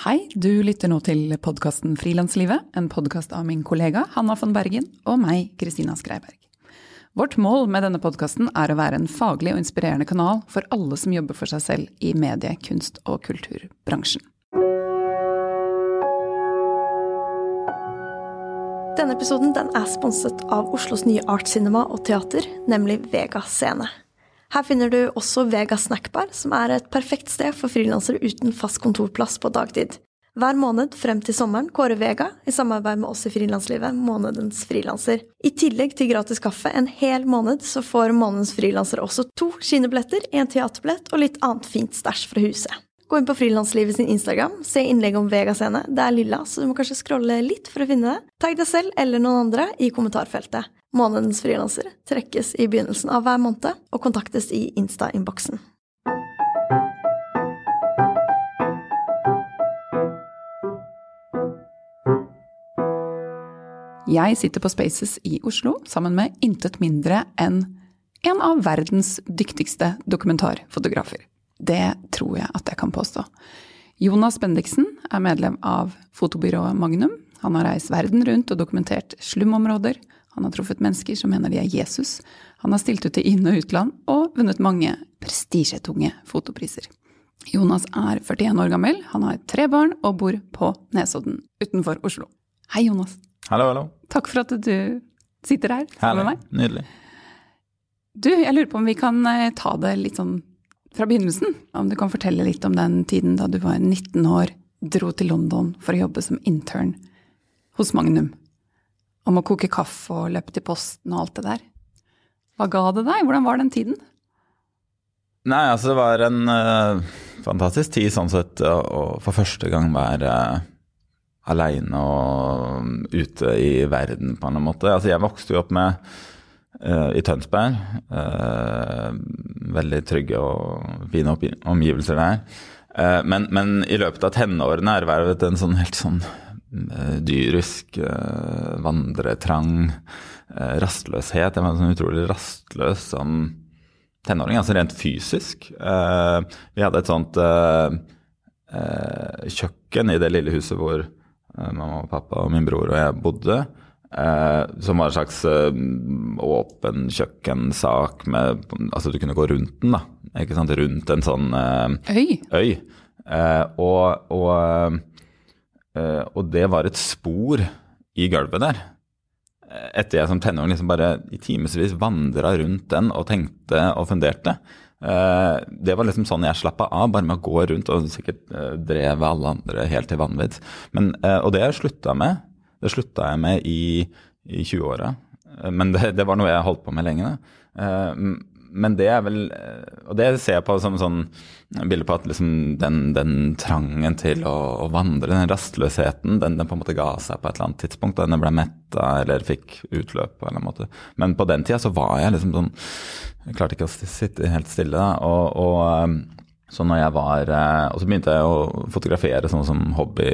Hei, du lytter nå til podkasten Frilanslivet, en podkast av min kollega Hanna von Bergen og meg, Kristina Skreiberg. Vårt mål med denne podkasten er å være en faglig og inspirerende kanal for alle som jobber for seg selv i medie-, kunst- og kulturbransjen. Denne episoden den er sponset av Oslos nye Art Cinema og teater, nemlig Vega Scene. Her finner du også Vega Snackbar, som er et perfekt sted for frilansere uten fast kontorplass på dagtid. Hver måned frem til sommeren kårer Vega, i samarbeid med oss i Frilanslivet, månedens frilanser. I tillegg til gratis kaffe en hel måned, så får månedens frilansere også to kinobilletter, en teaterbillett og litt annet fint stæsj fra huset. Gå inn på Frilanslivet sin Instagram, se innlegg om Vega-scene. Det er lilla, så du må kanskje scrolle litt for å finne det. Tagg deg selv eller noen andre i kommentarfeltet. Månedens frilanser trekkes i begynnelsen av hver måned og kontaktes i Insta-innboksen. Jeg sitter på Spaces i Oslo sammen med intet mindre enn en av verdens dyktigste dokumentarfotografer. Det tror jeg at jeg kan påstå. Jonas Bendiksen er medlem av fotobyrået Magnum. Han har reist verden rundt og dokumentert slumområder. Han har truffet mennesker som mener de er Jesus. Han har stilt ut til inn- og utland og vunnet mange prestisjetunge fotopriser. Jonas er 41 år gammel, han har tre barn og bor på Nesodden utenfor Oslo. Hei, Jonas. Hallo, hallo. Takk for at du sitter her sammen med meg. Nydelig. Du, jeg lurer på om vi kan eh, ta det litt sånn fra begynnelsen. Om du kan fortelle litt om den tiden da du var 19 år, dro til London for å jobbe som intern hos Magnum. Om å koke kaffe og løpe til posten og alt det der. Hva ga det deg? Hvordan var den tiden? Nei, altså det var en uh, fantastisk tid sånn sett å for første gang være uh, aleine og ute i verden på en måte. Altså jeg vokste jo opp med uh, i Tønsberg. Veldig trygge og fine omgivelser der. Men, men, i løpet av tenårene ervervet en sånn helt sånn dyrisk vandretrang, rastløshet. Jeg var sånn utrolig rastløs som tenåring, altså rent fysisk. vi hadde et sånt kjøkken i det lille huset hvor mamma og pappa og min bror og jeg bodde. Eh, som var en slags eh, åpen kjøkkensak med Altså du kunne gå rundt den, da. Ikke sant? Rundt en sånn eh, øy. øy. og, og, og det var et spor i gulvet der. Etter jeg som tenåring liksom bare i timevis vandra rundt den og tenkte og funderte. det var liksom sånn jeg slappa av, bare med å gå rundt og sikkert drev alle andre helt til vanvidd. og det har jeg slutta med. Det slutta jeg med i, i 20-åra, men det, det, var noe jeg holdt på med lenge. Uh, men det er vel Og det ser jeg på som sånn bilde på at liksom den, den, trangen til å, å, vandre, den rastløsheten, den, den, på en måte ga seg på et eller annet tidspunkt. Da Den ble metta eller fikk utløp på en eller annen måte. Men på den tida så var jeg liksom sånn Jeg klarte ikke å sitte helt stille. da, og, og eh, så når jeg var Og så begynte jeg å fotografere sånn som hobby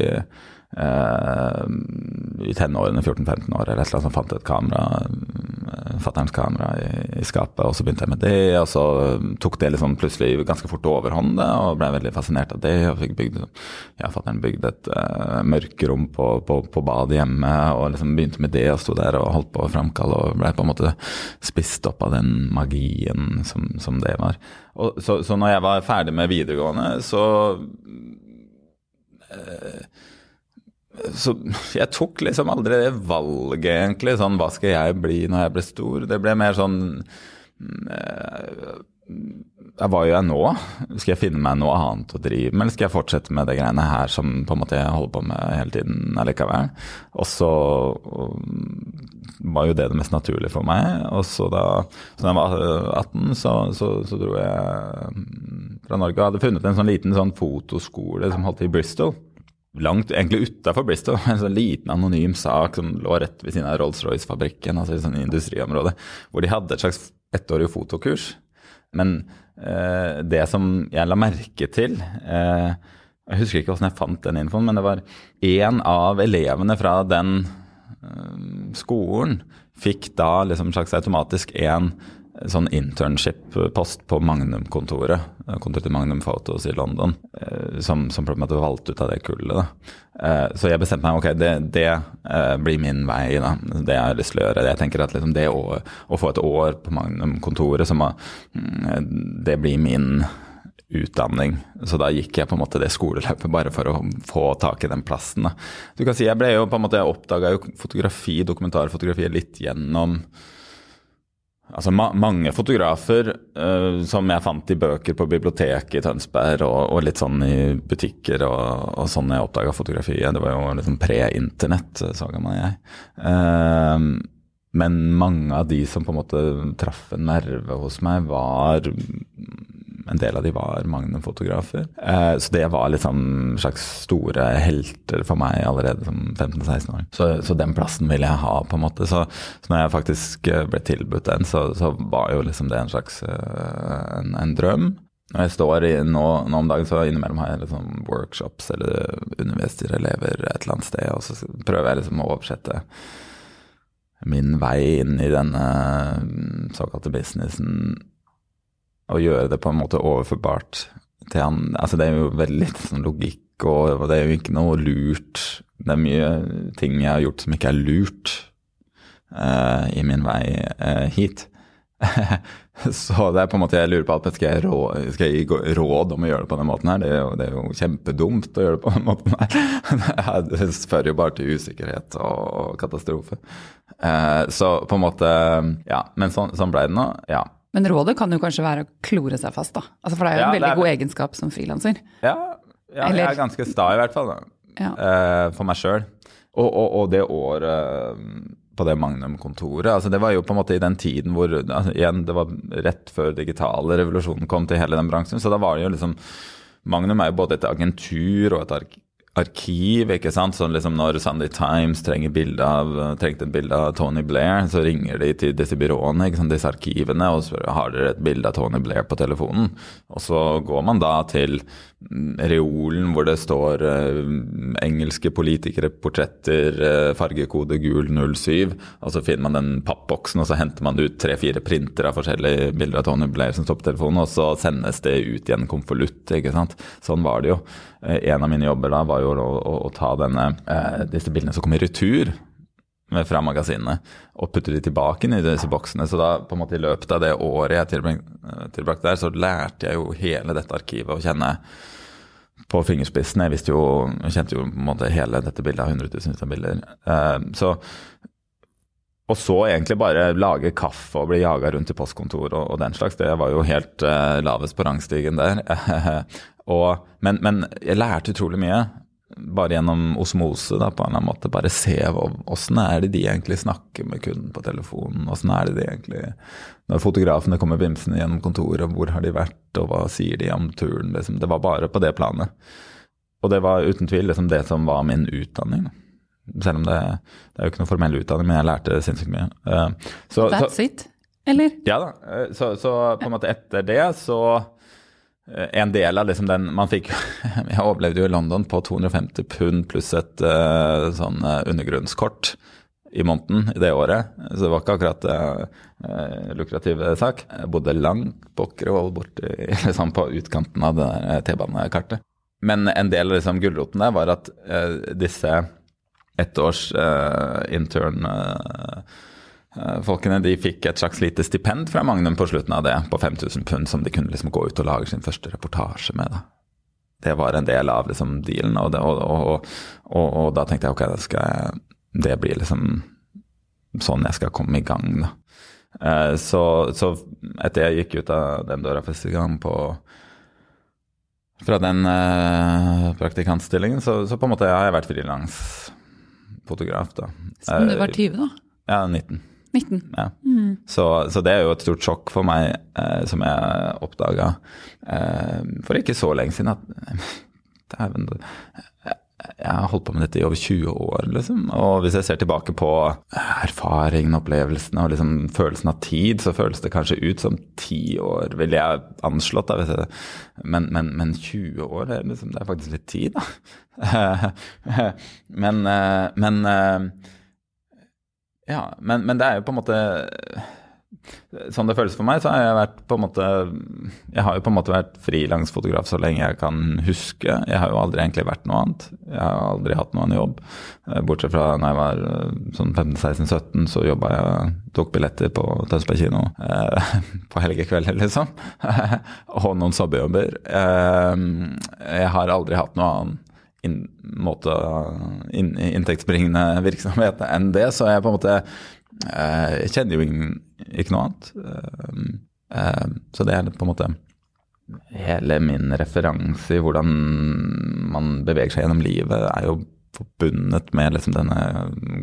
i tenårene, 14-15 år, eller et eller annet som fant et kamera, uh, fatterns kamera i, i, skapet, og så begynte jeg med det. Og så tok det liksom plutselig ganske fort overhånd, og ble veldig fascinert av det. Og fikk bygd, ja, fatter'n bygde et uh, mørkerom på, på, på badet hjemme, og liksom begynte med det og sto der og holdt på å framkalle, og ble på en måte spist opp av den magien som, som det var. Og, så, så når jeg var ferdig med videregående, så uh, så jeg tok liksom aldri det valget, egentlig. Sånn hva skal jeg bli når jeg blir stor? Det ble mer sånn ja, Hva gjør jeg nå? Skal jeg finne meg noe annet å drive med, eller skal jeg fortsette med det greiene her som på en måte jeg holder på med hele tiden allikevel? Og så var jo det det mest naturlige for meg. Og så da, så jeg var 18, så, så, så dro jeg fra Norge og hadde funnet en sånn liten sånn fotoskole som holdt i Bristol langt egentlig utafor Bristol. En sånn liten anonym sak som lå rett ved siden av Rolls-Royce-fabrikken, altså i sånn industriområde, hvor de hadde et slags ettårig fotokurs. Men eh, det som jeg la merke til eh, Jeg husker ikke hvordan jeg fant den infoen, men det var én av elevene fra den eh, skolen fikk da liksom slags automatisk en sånn internship-post på Magnum-kontoret, kontoret til Magnum Photos i London, eh, som, som på en måte valgte ut av det kullet. da. Eh, så jeg bestemte meg ok, det, det eh, blir min vei. da, Det jeg har lyst til å gjøre. Jeg tenker at liksom det å, å få et år på Magnum-kontoret, mm, det blir min utdanning. Så da gikk jeg på en måte det skoleløpet bare for å få tak i den plassen. Da. Du kan si Jeg ble jeg oppdaga jo fotografi, dokumentarfotografi litt gjennom Altså ma mange fotografer uh, som jeg fant i bøker på biblioteket i Tønsberg, og, og, litt sånn i butikker og, og sånn jeg oppdaga fotografiet. Det var jo liksom pre-internett, så man er jeg. Uh, men mange av de som på en måte traff en nerve hos meg, var en del av de var Magnum-fotografer. Eh, så det var liksom slags store helter for meg allerede som 15-16 år. Så, så, den plassen ville jeg ha, på en måte. Så, så når jeg faktisk eh, ble tilbudt den, så, så, var jo liksom det en slags eh, en, en drøm. Når jeg står i, nå, nå, om dagen, så innimellom har jeg liksom workshops eller underviser elever et eller annet sted, og så prøver jeg liksom å oversette min vei inn i denne mm, såkalte businessen å gjøre det på en måte overførbart til han Altså det er jo veldig sånn logikk, og det er jo ikke noe lurt. Det er mye ting jeg har gjort som ikke er lurt uh, i min vei uh, hit. så det er på en måte jeg lurer på at skal jeg, rå, skal jeg gi råd om å gjøre det på den måten her? Det er jo, det er jo kjempedumt å gjøre det på den måten her. det fører jo bare til usikkerhet og katastrofe. Uh, så på en måte Ja, men sånn, sånn ble det nå. Ja. Men rådet kan jo kanskje være å klore seg fast, da. Altså, for det er jo ja, en veldig er... god egenskap som frilanser. Ja, ja jeg er ganske sta i hvert fall. Ja. Uh, for meg sjøl. Og, og, og, det året uh, på det Magnum-kontoret, altså det var jo på en måte i den tiden hvor altså, igjen, Det var rett før digitale revolusjonen kom til hele den bransjen, så da var det jo liksom Magnum er jo både et agentur og et ark arkiv. ikke sant? Så liksom Når Sunday Times av, trengte et bilde av Tony Blair, så ringer de til disse byråene, ikke sant? disse arkivene, og spør har dere et bilde av Tony Blair på telefonen. Og så går man da til reolen hvor det står eh, engelske politikere, portretter, eh, fargekode gul 07. Og så finner man den pappboksen, og så henter man ut tre-fire printer av forskjellige bilder av Tony Blair som står og så sendes det ut i en konvolutt. ikke sant? Sånn var det jo. Eh, en av mine jobber da var jo å, å, å ta denne, disse bildene som kom i retur fra magasinene og putte de tilbake inn i disse boksene. Så da på en måte i løpet av det året jeg tilbrakte der, så lærte jeg jo hele dette arkivet å kjenne på fingerspissene. Jeg visste jo, jeg kjente jo på en måte hele dette bildet av hundretusenvis av bilder. Uh, så, og så egentlig bare lage kaffe og bli jaga rundt i postkontor og, og, den slags. Det var jo helt uh, lavest på rangstigen der. og, men, men jeg lærte utrolig mye bare gjennom osmose, da, på en eller annen måte. Bare se åssen er det de egentlig snakker med kunden på telefonen. Åssen er det de egentlig Når fotografene kommer vimsende gjennom kontoret, hvor har de vært, og hva sier de om turen? Liksom. Det var bare på det planet. Og det var uten tvil liksom, det som var min utdanning. Selv om det, det er jo ikke noe formell utdanning, men jeg lærte sinnssykt mye. Uh, så, That's så, it, eller? Ja da. Uh, så, så på en måte etter det så Eh, en del av liksom den Man fikk Jeg overlevde jo i London på 250 pund pluss et uh, sånn uh, undergrunnskort i måneden i det året. Så det var ikke akkurat uh, lukrativ sak. Jeg bodde langt på Åkrevoll, borti liksom på utkanten av det T-banekartet. Men en del av liksom gulroten der var at disse ettårs intern Eh, folkene de fikk et slags lite stipend fra Magnum på slutten av det, på 5000 pund, som de kunne liksom gå ut og lage sin første reportasje med. da. Det var en del av liksom dealen, og, det, og, og, og, da tenkte jeg ok, det, skal, det blir liksom sånn jeg skal komme i gang. da. Eh, så, så, etter jeg gikk ut av den døra første gang på fra den uh, praktikantstillingen, så, så, på en måte har jeg vært frilansfotograf. da. Som du var 20, da? Ja, 19. 19. Ja. Mm. Så, så, det er jo et stort sjokk for meg, eh, som jeg oppdaga eh, for ikke så lenge siden. at Dæven, jeg har holdt på med dette i over 20 år, liksom. Og hvis jeg ser tilbake på erfaringene, opplevelsene og liksom følelsen av tid, så føles det kanskje ut som ti år, ville jeg anslått. Da, men, men, men, 20 år, det er, liksom, det er faktisk litt tid, da. men, eh, men eh, ja, men, men, det er jo på en måte Sånn det føles for meg, så har jeg vært på en måte Jeg har jo på en måte vært frilansfotograf så lenge jeg kan huske. Jeg har jo aldri egentlig vært noe annet. Jeg har aldri hatt noen jobb. Eh, bortsett fra når jeg var eh, sånn 15-16-17, så jobba jeg tok billetter på Tønsberg kino eh, på helgekvelder, liksom. og noen sobbejobber. Eh, jeg har aldri hatt noe annen inn, måte in, inntektsbringende virksomhet enn det, så jeg på en måte Eh, jeg kjenner jo ingen, ikke noe annet. Eh, eh, så det er på en måte hele min referanse i hvordan man beveger seg gjennom livet, er jo forbundet med liksom denne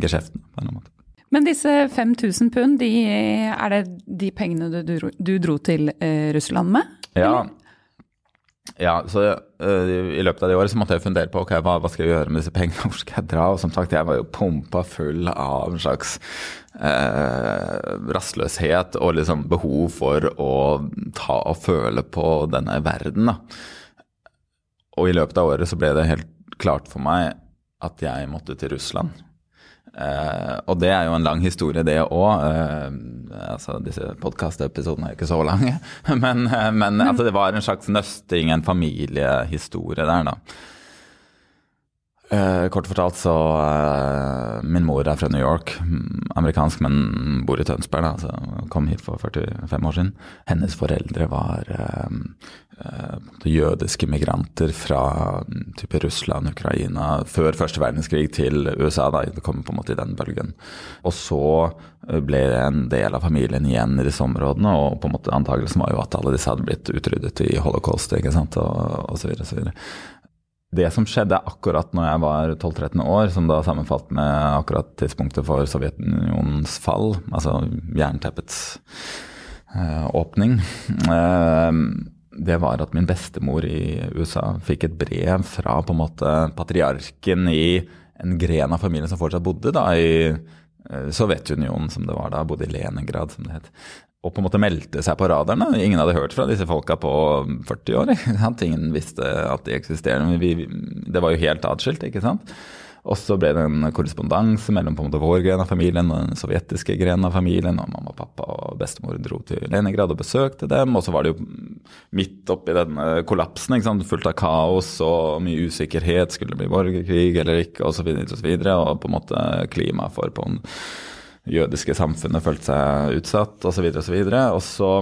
geskjeften. på en måte. Men disse 5000 pund, de, er det de pengene du, du, du dro til eh, Russland med? Ja, ja, så uh, I løpet av det året så måtte jeg fundere på okay, hva, hva skal jeg gjøre med disse pengene, hvor skal jeg dra? Og som sagt, jeg var jo pumpa full av en slags uh, rastløshet og liksom behov for å ta og føle på denne verden. Da. Og i løpet av året så ble det helt klart for meg at jeg måtte til Russland. Uh, og det er jo en lang historie, det òg. Uh, altså, disse podkastepisodene er jo ikke så lange. men, uh, men altså, det var en slags nøsting, en familiehistorie der, da. Kort fortalt så Min mor er fra New York, mm, amerikansk, men bor i Tønsberg. da, så Kom hit for 45 år siden. Hennes foreldre var Eh, jødiske migranter fra mm, type Russland, Ukraina, før første verdenskrig til USA. Da. Det kom på en måte i den bølgen. Og så ble en del av familien igjen i disse områdene, og på en måte antakelsen var jo at alle disse hadde blitt utryddet i holocaust ikke sant, og osv. osv. Det som skjedde akkurat når jeg var 12-13 år, som da sammenfalt med akkurat tidspunktet for Sovjetunionens fall, altså jernteppets øh, åpning øh, det var at min bestemor i USA fikk et brev fra på en måte patriarken i en gren av familien som fortsatt bodde da i eh, Sovjetunionen, som det var da, bodde i Leningrad, som det het. Og på en måte meldte seg på radaren. da. Ingen hadde hørt fra disse folka på 40 år. Ingen visste at de eksisterte. Vi, det var jo helt atskilt, ikke sant. Og så ble det en korrespondanse mellom på en måte vår gren av familien og den sovjetiske grenen av familien. Og mamma, pappa og bestemor dro til Leningrad og besøkte dem. Og så var det jo midt oppi denne kollapsen, ikke sant? fullt av kaos og mye usikkerhet. Skulle det bli borgerkrig eller ikke, osv. Og, så videre, og, og på en måte klimaet for på den jødiske samfunnet følte seg utsatt, osv. Og, så videre, og så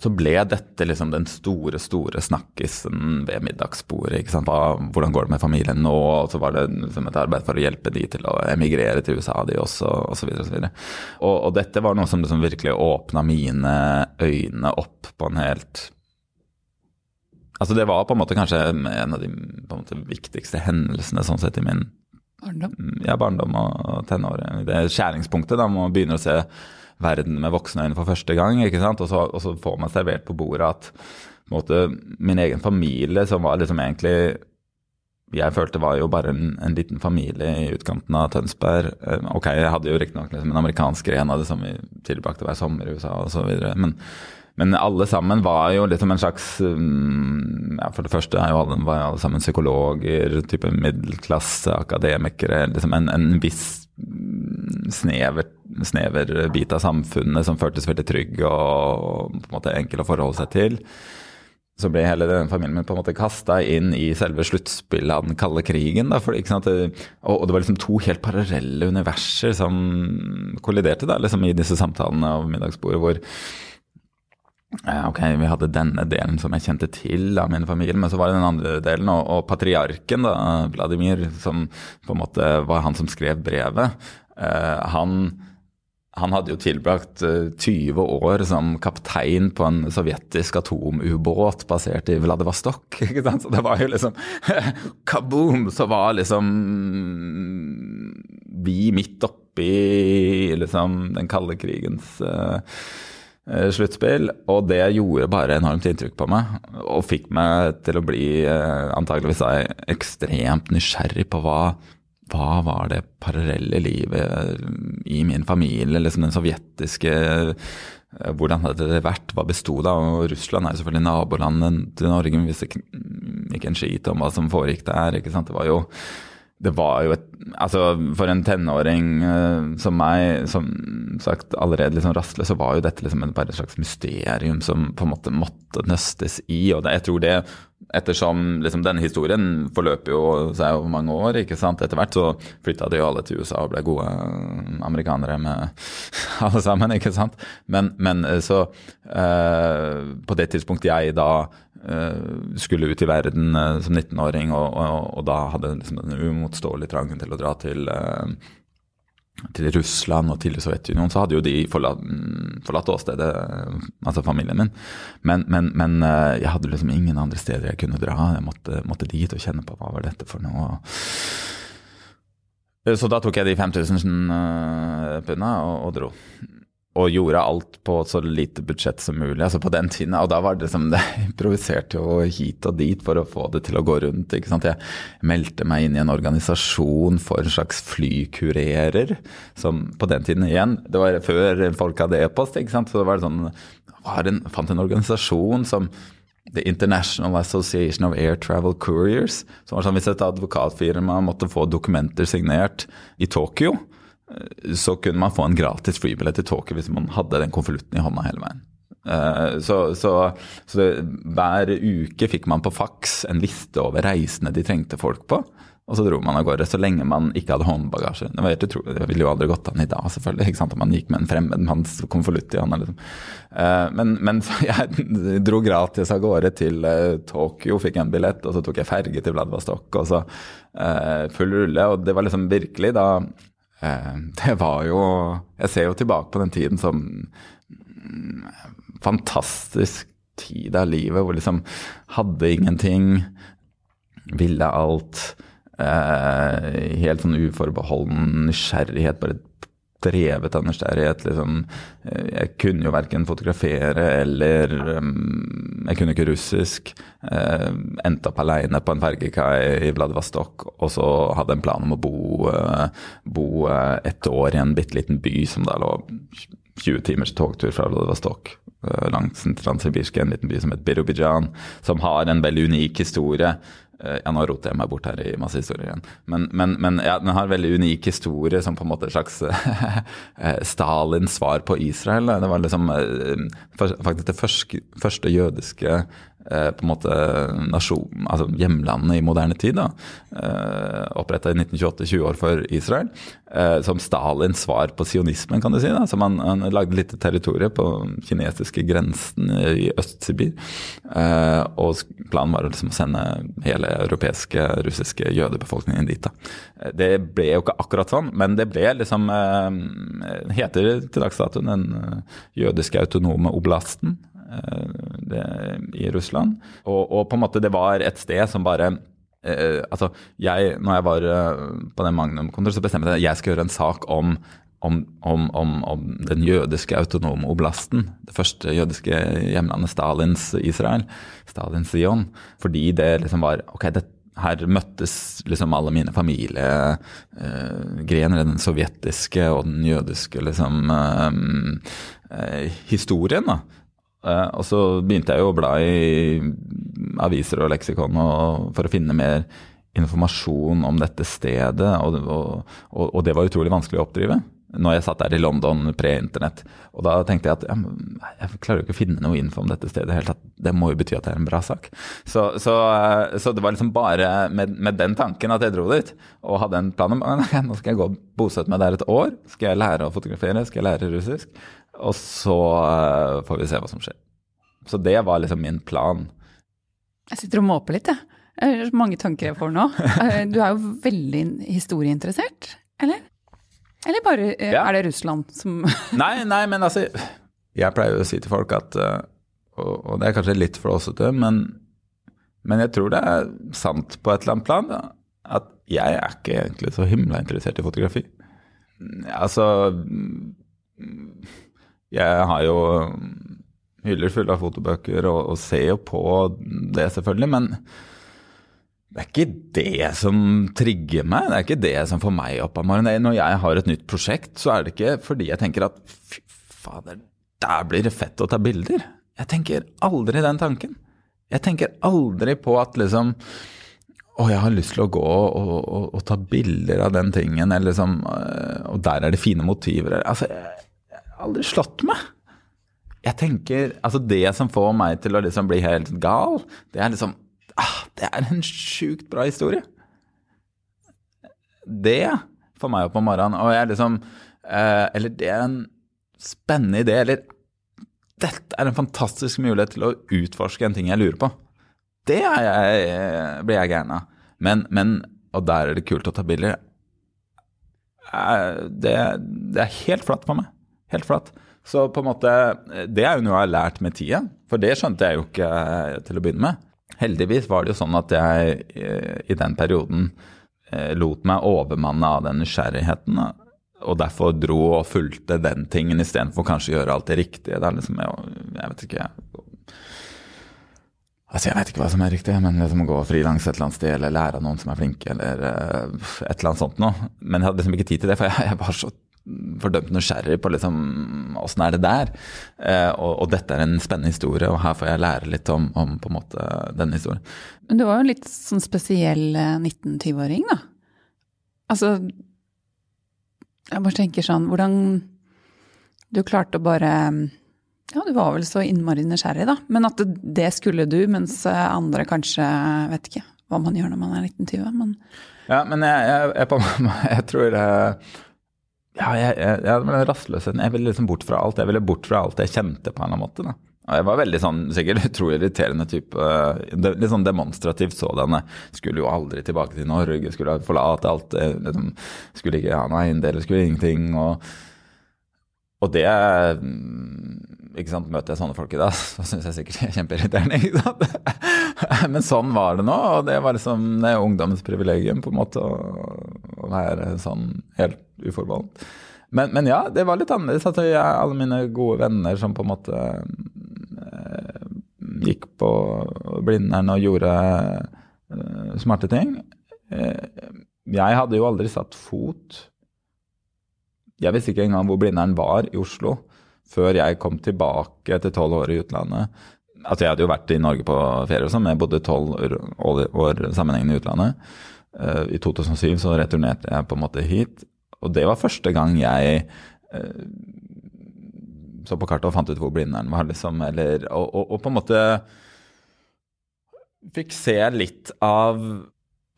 og så ble dette liksom den store, store snakkisen ved middagsbordet. ikke sant? Hva, hvordan går det med familien nå? Og så var det liksom et arbeid for å hjelpe de til å emigrere til USA, de også, osv. Og, så og, og dette var noe som liksom virkelig åpna mine øyne opp på en helt Altså Det var på en måte kanskje en av de måte, viktigste hendelsene sånn sett i min barndom, ja, barndom og tenår. Det skjæringspunktet da, man begynner å se verden med voksne øyne for første gang. ikke sant? Og så, og så får man servert på bordet at på måte, min egen familie, som var liksom egentlig jeg følte var jo bare en, en, liten familie i utkanten av Tønsberg. Eh, ok, jeg hadde jo riktignok liksom en amerikansk gren av det som vi tilbrakte hver sommer i USA osv. Men, men alle sammen var jo liksom en slags mm, ja, For det første jo alle, var alle sammen psykologer, type middelklasse, akademikere. liksom En, en viss snever, snever bit av samfunnet som føltes veldig trygg og på en måte enkel å forholde seg til. Så ble hele den familien min på en måte kasta inn i selve sluttspillet av den kalde krigen. Da, for, og, det var liksom to helt parallelle universer som kolliderte da, liksom i disse samtalene av middagsbordet. hvor Ok, vi hadde denne delen som jeg kjente til av min familie, men så var det den andre delen. Og, og patriarken, da, Vladimir, som på en måte var han som skrev brevet, eh, han, han hadde jo tilbrakt uh, eh, 20 år som kaptein på en sovjetisk atomubåt basert i Vladivostok. ikke sant? Så det var jo liksom Kaboom! Så var liksom vi midt oppi liksom den kalde krigens Eh, sluttspill. Og det gjorde bare enormt inntrykk på meg, og fikk meg til å bli eh, antageligvis ekstremt nysgjerrig på hva, hva var det parallelle livet i min familie, liksom den sovjetiske eh, hvordan hadde det vært, hva besto det av? Russland er jo selvfølgelig nabolandet til Norge, men visste ikke en skit om hva som foregikk der. ikke sant? Det var jo det var jo et Altså, for en tenåring uh, som meg, som sagt allerede liksom rastløs, så var jo dette liksom bare et slags mysterium som på en måte måtte nøstes i. Og det, jeg tror det ettersom liksom, denne historien forløper jo seg over mange år, ikke sant. Etter hvert så flytta de jo alle til USA og ble gode amerikanere med alle sammen, ikke sant. Men, men så uh, På det tidspunktet jeg da uh, skulle ut i verden uh, som 19-åring, og, og, og, da hadde liksom den uimotståelige trangen til å dra til til Russland og til Sovjetunionen, så hadde jo de forlatt, forlatt åstedet, altså familien min. Men, men, men, jeg hadde liksom ingen andre steder jeg kunne dra. Jeg måtte, måtte dit og kjenne på hva var dette for noe. Så da tok jeg de 5000 punda og, og dro og gjorde alt på så lite budsjett som mulig. altså på den tiden, Og da var det som det improviserte jo hit og dit for å få det til å gå rundt. ikke sant? Jeg meldte meg inn i en organisasjon for en slags flykurerer. Som på den tiden igjen, det var før folk hadde e-post. ikke sant? Så det var sånn, var en, fant en organisasjon som The International Association of Air Travel Couriers. som var sånn Hvis et advokatfirma måtte få dokumenter signert i Tokyo, så kunne man få en gratis flybillett til Tokyo hvis man hadde den konvolutten i hånda hele veien. Eh, så, så, så det, hver uke fikk man på faks en liste over reisene de trengte folk på. Og så dro man av gårde, så lenge man ikke hadde håndbagasje. Det var helt utrolig, det ville jo aldri gått an i dag, selvfølgelig. ikke sant, Om man gikk med en fremmed manns konvolutt i hånda. liksom. Eh, men, men jeg dro gratis av gårde til eh, Tokyo, fikk en billett, og så tok jeg ferge til Vladivostok, og så full rulle. Og det var liksom virkelig da det var jo Jeg ser jo tilbake på den tiden som fantastisk tid av livet hvor liksom hadde ingenting, ville alt. Eh, helt sånn uforbeholden nysgjerrighet, bare av nysgjerrighet. Liksom. Eh, jeg kunne jo verken fotografere eller um, Jeg kunne ikke russisk. Uh, endte opp aleine på en fergekai i Vladivostok, og så hadde en plan om å bo, uh, bo et år i en bitte liten by som da lå 20 timers togtur fra Vladivostok. Langs den transsibirske, en liten by som het Birobidjan, som har en veldig unik historie. Eh, ja, nå roter jeg meg bort her i masse historier igjen. Men, men, men ja, den har en veldig unik historie som på en måte et slags eh, Stalins svar på Israel. Det var liksom eh, faktisk det første, første jødiske på en måte nasjon, altså hjemlandet i moderne tid. da, eh, Oppretta i 1928, 20 år for Israel. Eh, som Stalins svar på sionismen, kan du si. da, som Han, han lagde litt territorium på kinesiske grensen i Øst-Sibir. Og planen var liksom å sende hele europeiske, russiske jødebefolkningen dit. da. Det ble jo ikke akkurat sånn, men det ble liksom Heter til dags dato den jødiske autonome oblasten. Eh, det, i Russland. Og, og, på en måte det var et sted som bare eh, altså jeg, når jeg var eh, på den Magnum-kontoret, så bestemte jeg at jeg skal gjøre en sak om, om, om, om, den jødiske autonome oblasten. Det første jødiske hjemlandet, Stalins Israel. Stalins Zion. Fordi det liksom var ok, det, her møttes liksom alle mine familiegrener. Eh, den sovjetiske og den jødiske liksom eh, historien. da. Uh, og så begynte jeg jo å bla i aviser og leksikon og, for å finne mer informasjon om dette stedet, og, og, og, det var utrolig vanskelig å oppdrive når jeg satt der i London pre-internett. Og da tenkte jeg at jeg, jeg klarer jo ikke å finne noe info om dette stedet helt. Det må jo bety at det er en bra sak. Så, så, uh, så det var liksom bare med, med, den tanken at jeg dro dit og hadde en plan om nå skal jeg gå og bosette meg der et år. Skal jeg lære å fotografere, skal jeg lære russisk. Og så uh, får vi se hva som skjer. Så det var liksom min plan. Jeg sitter og måper litt, jeg. Det er mange tanker jeg får nå. Eh, du er jo veldig historieinteressert, eller? Eller bare uh, ja. er det Russland som Nei, nei, men altså Jeg pleier jo å si til folk at og, og, det er kanskje litt flåsete, men, men jeg tror det er sant på et eller annet plan. Da, at jeg er ikke egentlig så himla interessert i fotografi. Altså jeg har jo hyller fulle av fotobøker og, og, ser jo på det, selvfølgelig. Men det er ikke det som trigger meg. Det er ikke det som får meg opp av morgenen. Når jeg har et nytt prosjekt, så er det ikke fordi jeg tenker at fy fader, der blir det fett å ta bilder. Jeg tenker aldri den tanken. Jeg tenker aldri på at liksom å, jeg har lyst til å gå og, og, og, ta bilder av den tingen, eller liksom, og der er det fine motiver. Altså, jeg, aldri slått meg. Jeg tenker, altså Det som får meg til å liksom bli helt gal, det er liksom ah, Det er en sjukt bra historie. Det får meg opp om morgenen. Og jeg liksom eh, Eller det er en spennende idé. Eller dette er en fantastisk mulighet til å utforske en ting jeg lurer på. Det jeg, blir jeg gæren av. Men, men, og der er det kult å ta bilder. Eh, det, det er helt flatt for meg. Helt flatt. Så på en måte, det er jo noe jeg har lært med tida, for det skjønte jeg jo ikke eh, til å begynne med. Heldigvis var det jo sånn at jeg eh, i den perioden lot meg overmanne av den nysgjerrigheten. Og derfor dro og fulgte den tingen istedenfor kanskje å gjøre alt det riktige. Det er liksom, jeg, vet ikke Altså, Jeg vet ikke hva som er riktig, men liksom gå frilans et eller annet sted eller lære av noen som er flinke, eller et eller annet sånt noe. Men jeg hadde liksom ikke tid til det, for jeg, jeg var så fordømt nysgjerrig på liksom åssen er det der. Eh, og, og, dette er en spennende historie, og her får jeg lære litt om, om på en måte denne historien. Men du var jo en litt sånn spesiell 19-20-åring, eh, da. Altså Jeg bare tenker sånn Hvordan du klarte å bare ja, du var vel så innmari nysgjerrig, da. Men at det skulle du, mens andre kanskje vet ikke hva man gjør når man er 1920. Men ja, men jeg, jeg, jeg, jeg tror eh, Ja, jeg, jeg, jeg rastløsheten. Jeg ville liksom bort fra alt. Jeg ville bort fra alt jeg kjente, på en eller annen måte. da. Og jeg var veldig sånn, sikkert utrolig irriterende type. Eh, litt sånn demonstrativt sådan. Skulle jo aldri tilbake til Norge, skulle forlate alt. Liksom, skulle ikke ha noe eiendel, skulle ingenting. og og det ikke sant, Møter jeg sånne folk i dag, så syns jeg sikkert det er kjempeirriterende. ikke sant? Men sånn var det nå, og det var liksom det ungdommens privilegium på en måte å være sånn helt uforbeholden. Men, men, ja, det var litt annerledes. Altså, jeg, alle mine gode venner som på en måte eh, gikk på Blindern og gjorde eh, smarte ting. Eh, jeg hadde jo aldri satt fot Jeg visste ikke engang hvor Blindern var i Oslo før jeg kom tilbake etter tolv år i utlandet. Altså jeg hadde jo vært i Norge på ferie og sånn, men jeg bodde tolv år sammenhengende i utlandet. Uh, I 2007 så returnerte jeg på en måte hit, og det var første gang jeg uh, så på kartet og fant ut hvor Blindern var, liksom. Eller, og, og, og, på en måte fikk se litt av,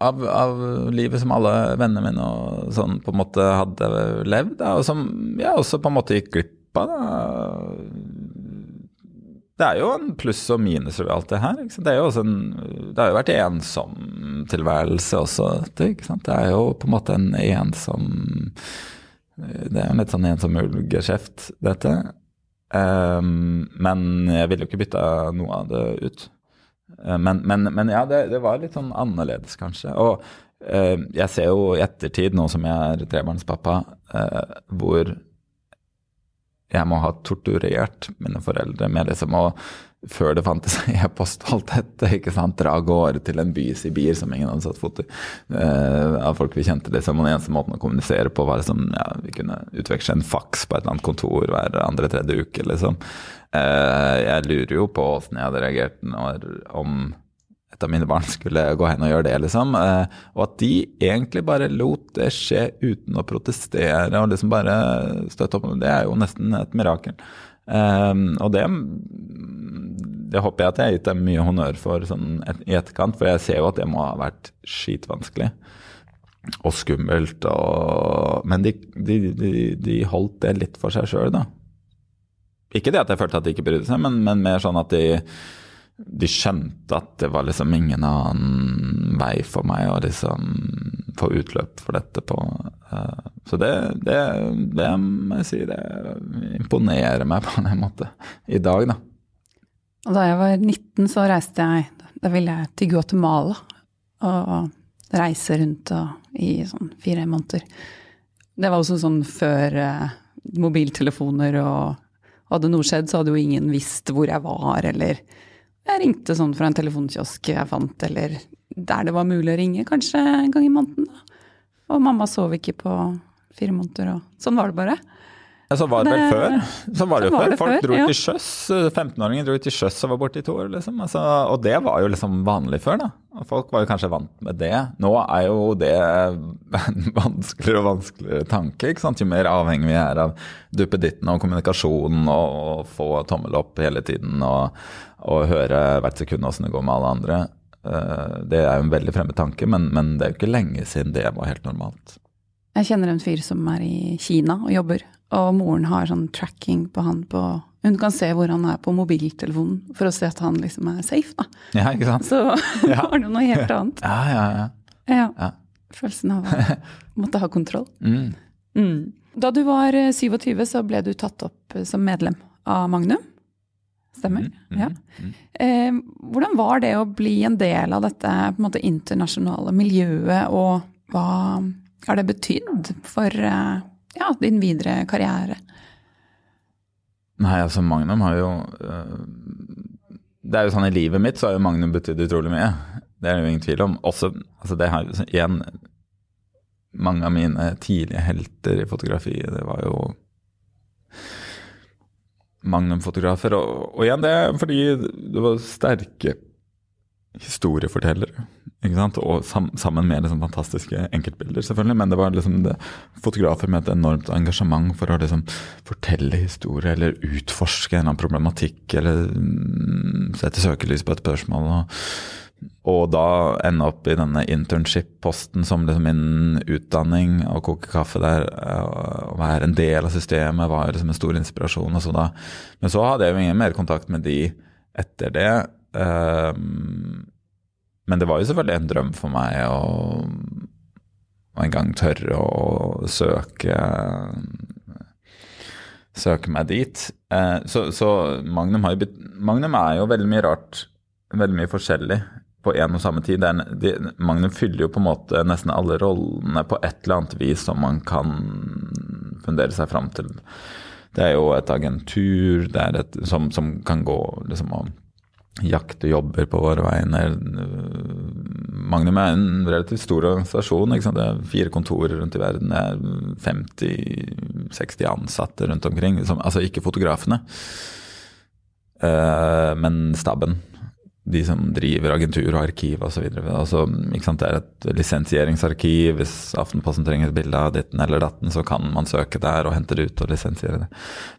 av, av livet som alle vennene mine og sånn på en måte hadde levd, da, og som jeg også på en måte gikk glipp av. da Det er jo en pluss og minus ved alt det her. Det, jo en, det har jo vært ensom tilværelse også, dette. Det er jo på en måte en ensom Det er jo en litt sånn ensom ulgeskjeft, dette. Um, men jeg ville jo ikke bytta noe av det ut. Uh, men, men, men, ja, det, det, var litt sånn annerledes, kanskje. Og uh, jeg ser jo i ettertid, nå som jeg er trebarnspappa, uh, hvor jeg må ha torturert mine foreldre med liksom å før det fantes e-post og alt dette, ikke sant, dra av gårde til en by i Sibir som ingen hadde satt fot i, Eh, av folk vi kjente. liksom, Den eneste måten å kommunisere på var liksom, ja, vi kunne utveksle en faks på et eller annet kontor hver andre-tredje uke. liksom. Eh, jeg lurer jo på åssen jeg hadde reagert når, om av mine barn skulle gå hen og gjøre det, liksom. Eh, og at de egentlig bare lot det skje uten å protestere og liksom bare støtte opp. Det er jo nesten et mirakel. Eh, og det, det håper jeg at jeg har gitt dem mye honnør for sånn i etterkant, for jeg ser jo at det må ha vært skitvanskelig. Og skummelt og Men de, de, de, de holdt det litt for seg sjøl, da. Ikke det at jeg følte at de ikke brydde seg, men, men mer sånn at de de skjønte at det var liksom ingen annen vei for meg å liksom få utløp for dette på. Uh, så det, det, det, må jeg si, det imponerer meg på en måte i dag, da. Og da jeg var 19, så reiste jeg Da ville jeg til Guatemala og reise rundt og, i sånn fire måneder. Det var også sånn før uh, mobiltelefoner og hadde noe skjedd, så hadde jo ingen visst hvor jeg var, eller jeg ringte sånn fra en telefonkiosk jeg fant, eller der det var mulig å ringe, kanskje en gang i måneden. Og mamma sov ikke på fire måneder, og sånn var det bare. Ja, sånn var det, vel før. Så var det jo før. Folk før, dro ja. til sjøs. 15-åringer dro til sjøs og var borte i to år, liksom. Altså, og det var jo liksom vanlig før, da. Og folk var jo kanskje vant med det. Nå er jo det en vanskeligere og vanskeligere tanke. ikke sant? Jo mer avhengig vi er av duppeditten og kommunikasjonen og, og få tommel opp hele tiden og, og høre hvert sekund åssen det går med alle andre. Eh, det er jo en veldig fremmed tanke, men, men det er jo ikke lenge siden det var helt normalt. Jeg kjenner en fyr som er i Kina og jobber, og moren har sånn tracking på han på Hun kan se hvor han er på mobiltelefonen for å se at han liksom er safe, da. Ja, ikke sant? Så Ja. var det noe helt annet. Ja, ja, ja. Ja. Ja. Følelsen av å måtte ha kontroll. Mm. Mm. Da du var eh, 27, så ble du tatt opp eh, som medlem av Magnum. Stemmer? Mm, Ja. mm. Eh, hvordan var det å bli en del av dette måte, internasjonale miljøet, og hva har det betydd for eh, ja, din videre karriere? Nei, altså Magnum har jo øh, Det er jo sånn i livet mitt så har jo Magnum betydd utrolig mye. Det er det jo ingen tvil om. Også, altså det har igjen Mange av mine tidlige helter i fotografiet, det var jo Magnum-fotografer. Og, og igjen, det er fordi det var sterke historiefortellere. Ikke sant? Og sam, sammen med liksom fantastiske enkeltbilder, selvfølgelig. Men det var liksom det, fotografer med et enormt engasjement for å liksom fortelle historie eller utforske en eller annen problematikk eller mm, sette søkelys på et spørsmål. Og, og da ende opp i denne internship-posten som liksom min utdanning og koke kaffe der. Og være en del av systemet var liksom en stor inspirasjon. Og så da. Men så hadde jeg jo ingen mer kontakt med de etter det. Um, men det var jo selvfølgelig en drøm for meg å, en gang tørre å søke søke meg dit. Eh, så, så Magnum, har Magnum er jo veldig mye rart, veldig mye forskjellig på en og samme tid. En- de, Magnum fyller jo på en måte nesten alle rollene på et eller annet vis som man kan fundere seg fram til. Det er jo et agentur et, som, som kan gå liksom og jakte jobber på våre vegne. Magnum er en relativt stor organisasjon. Det er fire kontorer rundt i verden. Det er 50-60 ansatte rundt omkring. Altså ikke fotografene, eh, men staben. De som driver agentur og arkiv osv. Altså, det er et lisensieringsarkiv. Hvis Aftenposten trenger et bilde av ditten eller datten, så kan man søke der og hente det ut og lisensiere det.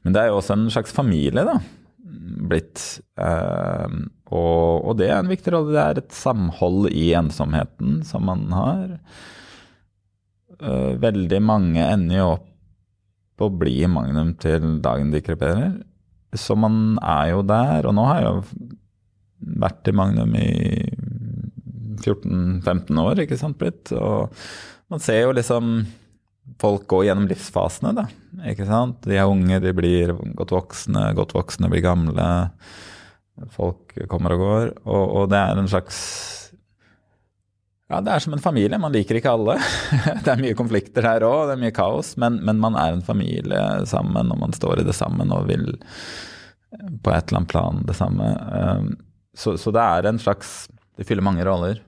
Men det er jo også en slags familie, da blitt. Eh, og, og det er en viktig rolle. Det er et samhold i ensomheten som man har. Eh, veldig mange ender jo opp å bli Magnum til dagen de kreperer. Så man er jo der. Og nå har jeg jo vært i Magnum i 14-15 år, ikke sant, blitt. Og man ser jo liksom folk går gjennom livsfasene, da. Ikke sant? De er unge, de blir godt voksne, godt voksne blir gamle. Folk kommer og går. Og, og det er en slags Ja, det er som en familie. Man liker ikke alle. Det er mye konflikter her òg, det er mye kaos. Men, men man er en familie sammen, og man står i det sammen og vil på et eller annet plan det samme. Um, Så, så det er en slags Det fyller mange roller.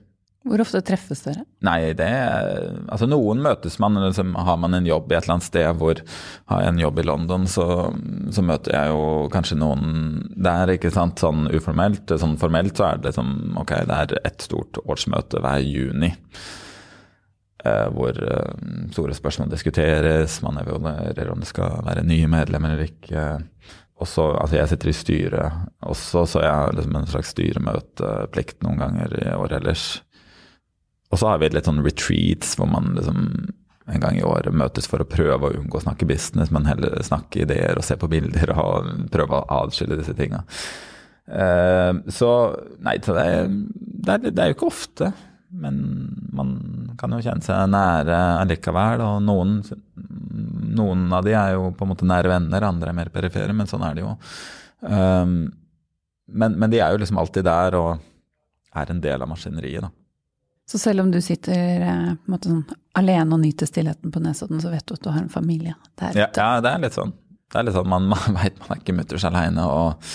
Hvor ofte treffes dere? Nei, det Altså, noen møtes man, liksom, har man en jobb i et eller annet sted hvor Har jeg en jobb i London, så, så møter jeg jo kanskje noen der, ikke sant, sånn uformelt. Sånn formelt så er det liksom Ok, det er ett stort årsmøte hver juni. Eh, hvor eh, store spørsmål diskuteres, man evaluerer om det skal være nye medlemmer eller ikke. Også, altså jeg sitter i styret også, så jeg har liksom en slags styremøteplikt noen ganger i året ellers. Og så har vi litt sånn retreats hvor man liksom en gang i året møtes for å prøve å unngå å snakke business, men heller snakke ideer og se på bilder og prøve å adskille disse tinga. Eh, så nei, så det, det, er, det er jo ikke ofte. Men man kan jo kjenne seg nære allikevel. Og noen, noen av de er jo på en måte nære venner, andre er mer perifere, men sånn er det jo. Um, men, men de er jo liksom alltid der og er en del av maskineriet, da. Så selv om du sitter eh, sånn alene og nyter stillheten på Nesodden, så vet du at du har en familie der ute? ja det er litt sånn. Det er litt sånn, Man, man veit man er ikke mutters aleine. Og,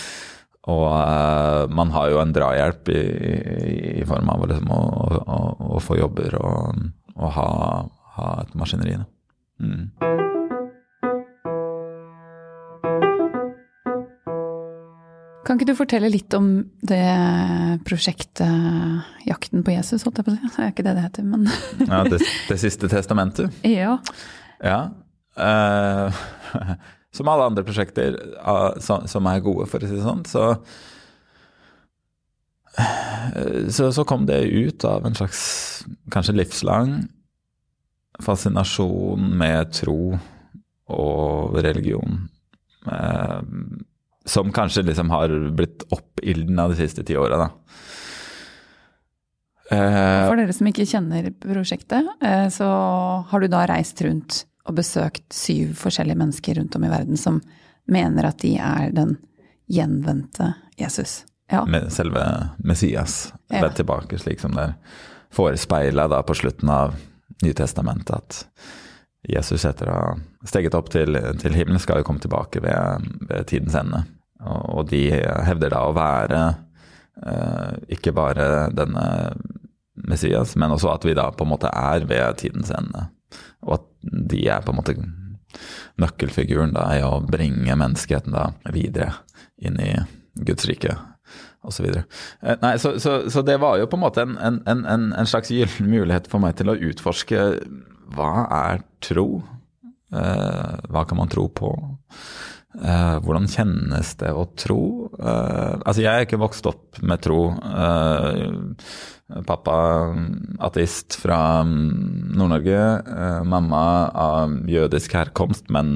og uh, man har jo en drahjelp i, i, i form av liksom, å, å, å få jobber og, og ha, ha et maskineri. Mm. Ikke du fortelle litt om det prosjektet Jakten på Jesus, holdt jeg på å si? Det er ikke det det heter, men Ja, det, det siste testamentet. Ja. Ja. Uh, som alle andre prosjekter uh, som, som er gode, for å si det sånn, så, uh, så Så kom det ut av en slags kanskje livslang fascinasjon med tro og religion. Eh, som kanskje liksom har blitt oppildna de siste ti åra, da. Eh, For dere som ikke kjenner prosjektet, eh, så har du da reist rundt og besøkt syv forskjellige mennesker rundt om i verden som mener at de er den gjenvendte Jesus. Ja. med selve Messias Ja. tilbake, slik som det er forespeila på slutten av Nytestamentet, at Jesus etter å ha steget opp til, til himmelen, skal jo komme tilbake ved, ved tidens ende. Og, og de hevder da å være eh, ikke bare denne Messias, men også at vi da på en måte er ved tidens ende. Og at de er på en måte nøkkelfiguren da i å bringe menneskeheten da videre inn i Guds rike osv. Så, Nei, så, så, så det var jo på en måte en, en, en, en slags gyllen mulighet for meg til å utforske hva er tro? Eh, hva kan man tro på? Eh, hvordan kjennes det å tro? Eh, altså, jeg er ikke vokst opp med tro. Pappa ateist fra mm, Nord-Norge. Mamma av jødisk herkomst, men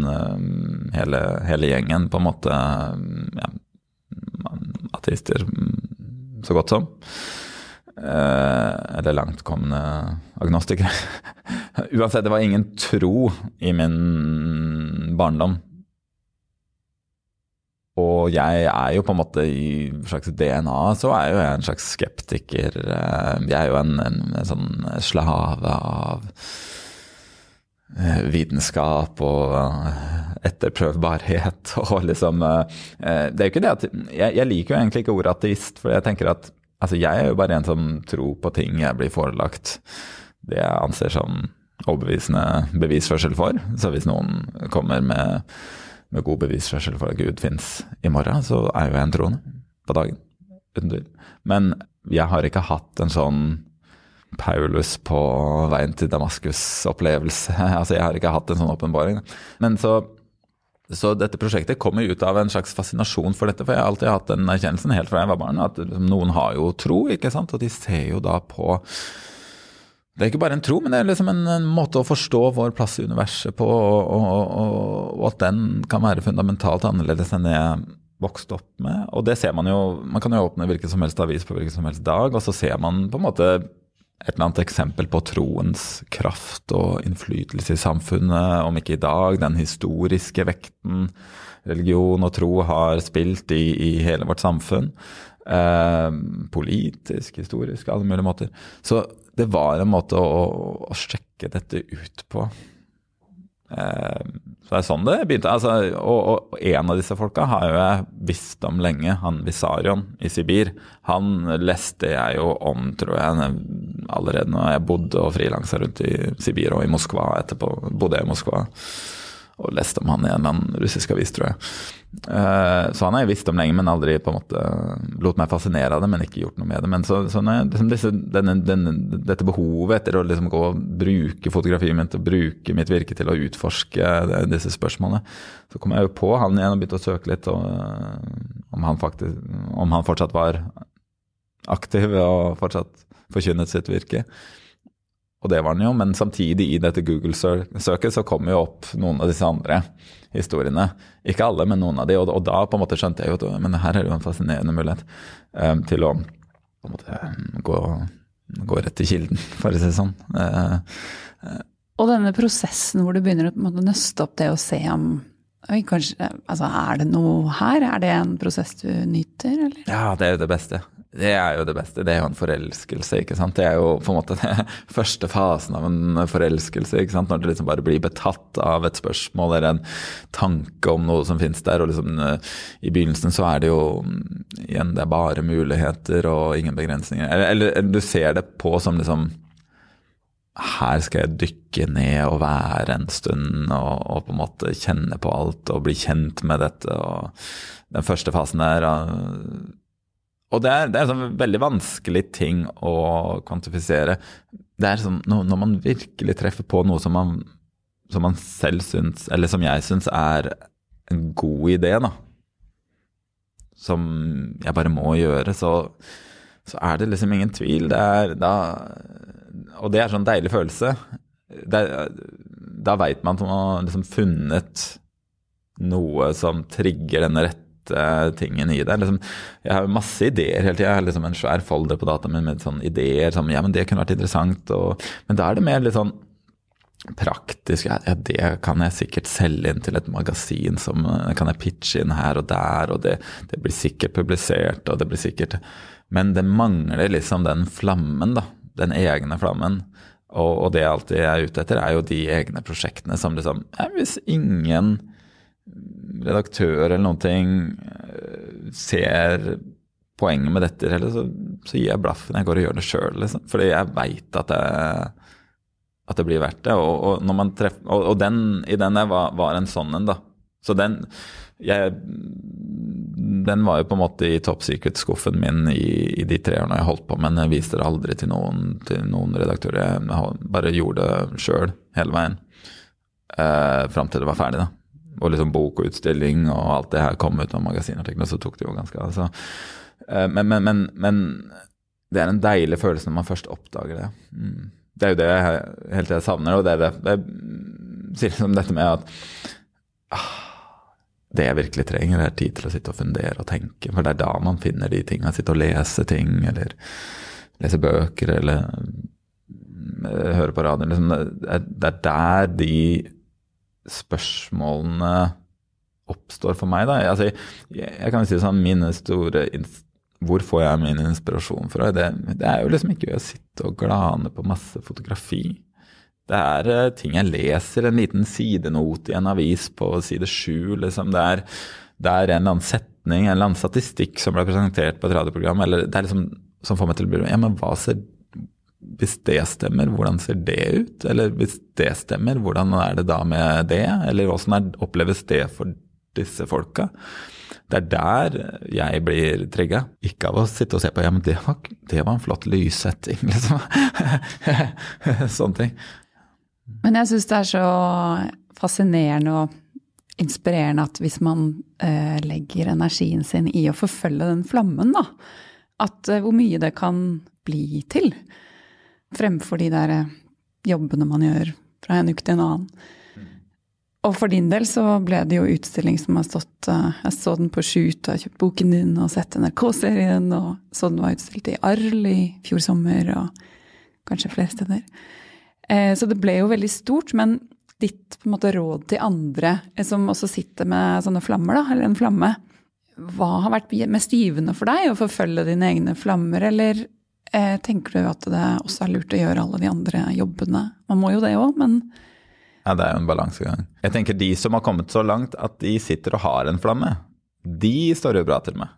hele, hele gjengen på en måte mm, ja, ateister, mm, så godt som. Eh, eller langtkomne agnostikere. Uansett, det var ingen tro i min barndom. Og jeg er jo på en måte i slags DNA, så er jo jeg en slags skeptiker. Eh, Jeg er jo en, en, en sånn slave av eh, vitenskap og etterprøvbarhet og liksom Det er jo ikke det at Jeg, jeg liker jo egentlig ikke ordet ateist, for jeg tenker at altså jeg er jo bare en som tror på ting jeg blir forelagt. Det jeg anser som overbevisende bevisførsel for. Så hvis noen kommer med, med god bevisførsel for at Gud fins i morgen, så er jo jeg en troende på dagen. Uten tvil. Men jeg har ikke hatt en sånn Paulus på veien til Damaskus-opplevelse. Altså, jeg har ikke hatt en sånn åpenbaring. Men så, så dette prosjektet kommer ut av en slags fascinasjon for dette. For jeg har alltid hatt den erkjennelsen helt fra jeg var barn, at liksom, noen har jo tro, ikke sant. Og de ser jo da på det er ikke bare en tro, men det er liksom en, en måte å forstå vår plass i universet på, og, og, og, og at den kan være fundamentalt annerledes enn jeg vokste opp med. Og det ser man jo Man kan jo åpne hvilken som helst avis på hvilken som helst dag, og så ser man på en måte et eller annet eksempel på troens kraft og innflytelse i samfunnet, om ikke i dag, den historiske vekten religion og tro har spilt i, i hele vårt samfunn. Eh, politisk, historisk, alle mulige måter. Så det var en måte å, å sjekke dette ut på. Eh, så det er sånn det begynte. Altså, og, og, en av disse folka har jo jeg visst om lenge, han Visarion i Sibir. Han leste jeg jo om, tror jeg, allerede når jeg bodde og frilansa rundt i Sibir og i Moskva etterpå. Bodde jeg i Moskva og leste om han i en eller annen russisk avis, tror jeg. Uh, så han har jeg visst om lenge, men aldri på en måte lot meg fascinere av det, men ikke gjort noe med det. Men så, så jeg, liksom disse, denne, denne, dette behovet etter å liksom gå og bruke fotografiet mitt og bruke mitt virke til å utforske disse spørsmålene, så kom jeg jo på han igjen og begynte å søke litt og, uh, om, han faktisk, om han fortsatt var aktiv og fortsatt forkynnet sitt virke. Og det var den jo, men samtidig i dette Google-søket så kom jo opp noen av disse andre historiene. Ikke alle, men noen av de, og, og da på en måte skjønte jeg jo at men her er det jo en fascinerende mulighet um, til å på en måte gå, gå, rett til kilden, for å si det sånn. Uh, uh, og denne prosessen hvor du begynner å nøste opp det og se om Oi, kanskje, altså Er det noe her? Er det en prosess du nyter, eller? Ja, det er jo det beste. Det er jo det beste. Det er jo en forelskelse. ikke sant? Det er jo på en måte den første fasen av en forelskelse. ikke sant? Når du liksom bare blir betatt av et spørsmål eller en tanke om noe som finnes der. og liksom I begynnelsen så er det jo igjen det er bare muligheter og ingen begrensninger. Eller, eller, eller du ser det på som liksom her skal jeg dykke ned og være en stund og, og, på en måte kjenne på alt og bli kjent med dette. og Den første fasen der. Og det er, det er en sånn veldig vanskelig ting å kvantifisere. Det er sånn når man virkelig treffer på noe som man, som man selv syns, eller som jeg syns er en god idé, da. Som jeg bare må gjøre, så, så er det liksom ingen tvil. Det er da og det er sånn deilig følelse. Det, da veit man at man har liksom funnet noe som trigger den rette tingen i det. Liksom, jeg har masse ideer hele tida. Jeg har liksom en svær folder på dataen min med sånne ideer som ja, men det kunne vært interessant. Og, men da er det mer litt sånn praktisk. Ja, det kan jeg sikkert selge inn til et magasin. Som kan jeg pitche inn her og der, og det, det blir sikkert publisert, og det blir sikkert Men det mangler liksom den flammen, da den egne flammen. Og, og, det jeg alltid er ute etter, er jo de egne prosjektene som liksom ja, Hvis ingen redaktør eller noen ting eh, ser poenget med dette, eller så, så gir jeg blaffen. Jeg går og gjør det sjøl, liksom. Fordi jeg veit at, at, det blir verdt det. Og, og, treffer, og, og den, i den jeg var, var en sånn en, da. Så den jeg den var jo på en måte i top secret-skuffen min i, i, de tre årene jeg holdt på, men jeg viste det aldri til noen, til noen redaktører. Jeg bare gjorde det sjøl hele veien. Eh, Fram til det var ferdig, da. Og liksom bok og utstilling og alt det her kom ut av magasinartiklene, så tok det jo ganske av. Altså. Eh, men, men, men, men, det er en deilig følelse når man først oppdager det. Mm. Det er jo det jeg hele tiden savner, og det er det, jeg sier liksom dette med at ah, det jeg virkelig trenger, er tid til å sitte og fundere og tenke. For det er da man finner de tingene. Sitte og lese ting, eller lese bøker, eller uh, høre på radioen. Liksom, det, er, der de spørsmålene oppstår for meg, da. Altså, jeg, jeg, kan si sånn mine store Hvor får jeg min inspirasjon fra? Det, det er jo liksom ikke ved å sitte og glane på masse fotografi. Det er uh, ting jeg leser, en liten sidenot i en avis på side sju. Liksom. Det, er, det er en eller annen setning, en eller annen statistikk som ble presentert på et radioprogram, eller det er liksom som får meg til å bli Ja, men hva ser Hvis det stemmer, hvordan ser det ut? Eller hvis det stemmer, hvordan er det da med det? Eller åssen oppleves det for disse folka? Det er der jeg blir trigga. Ikke av å sitte og se på ja, men det var, det var en flott lyssetting, liksom. Sånne ting. Men jeg syns det er så fascinerende og inspirerende at hvis man eh, legger energien sin i å forfølge den flammen, da, at eh, hvor mye det kan bli til. Fremfor de der eh, jobbene man gjør fra en uke til en annen. Og for din del så ble det jo utstilling som har stått eh, Jeg så den på Shoot, og har kjøpt boken din og sett NRK-serien, og så den var utstilt i Arl i fjor sommer, og kanskje flere steder. Eh, så det ble jo veldig stort. Men ditt på en måte, råd til andre som også sitter med sånne flammer, da, eller en flamme, hva har vært mest givende for deg? Å forfølge dine egne flammer, eller tenker du at det også er lurt å gjøre alle de andre jobbene? Man må jo det òg, men Ja, det er jo en balansegang. Jeg tenker de som har kommet så langt at de sitter og har en flamme, de står jo bra til med.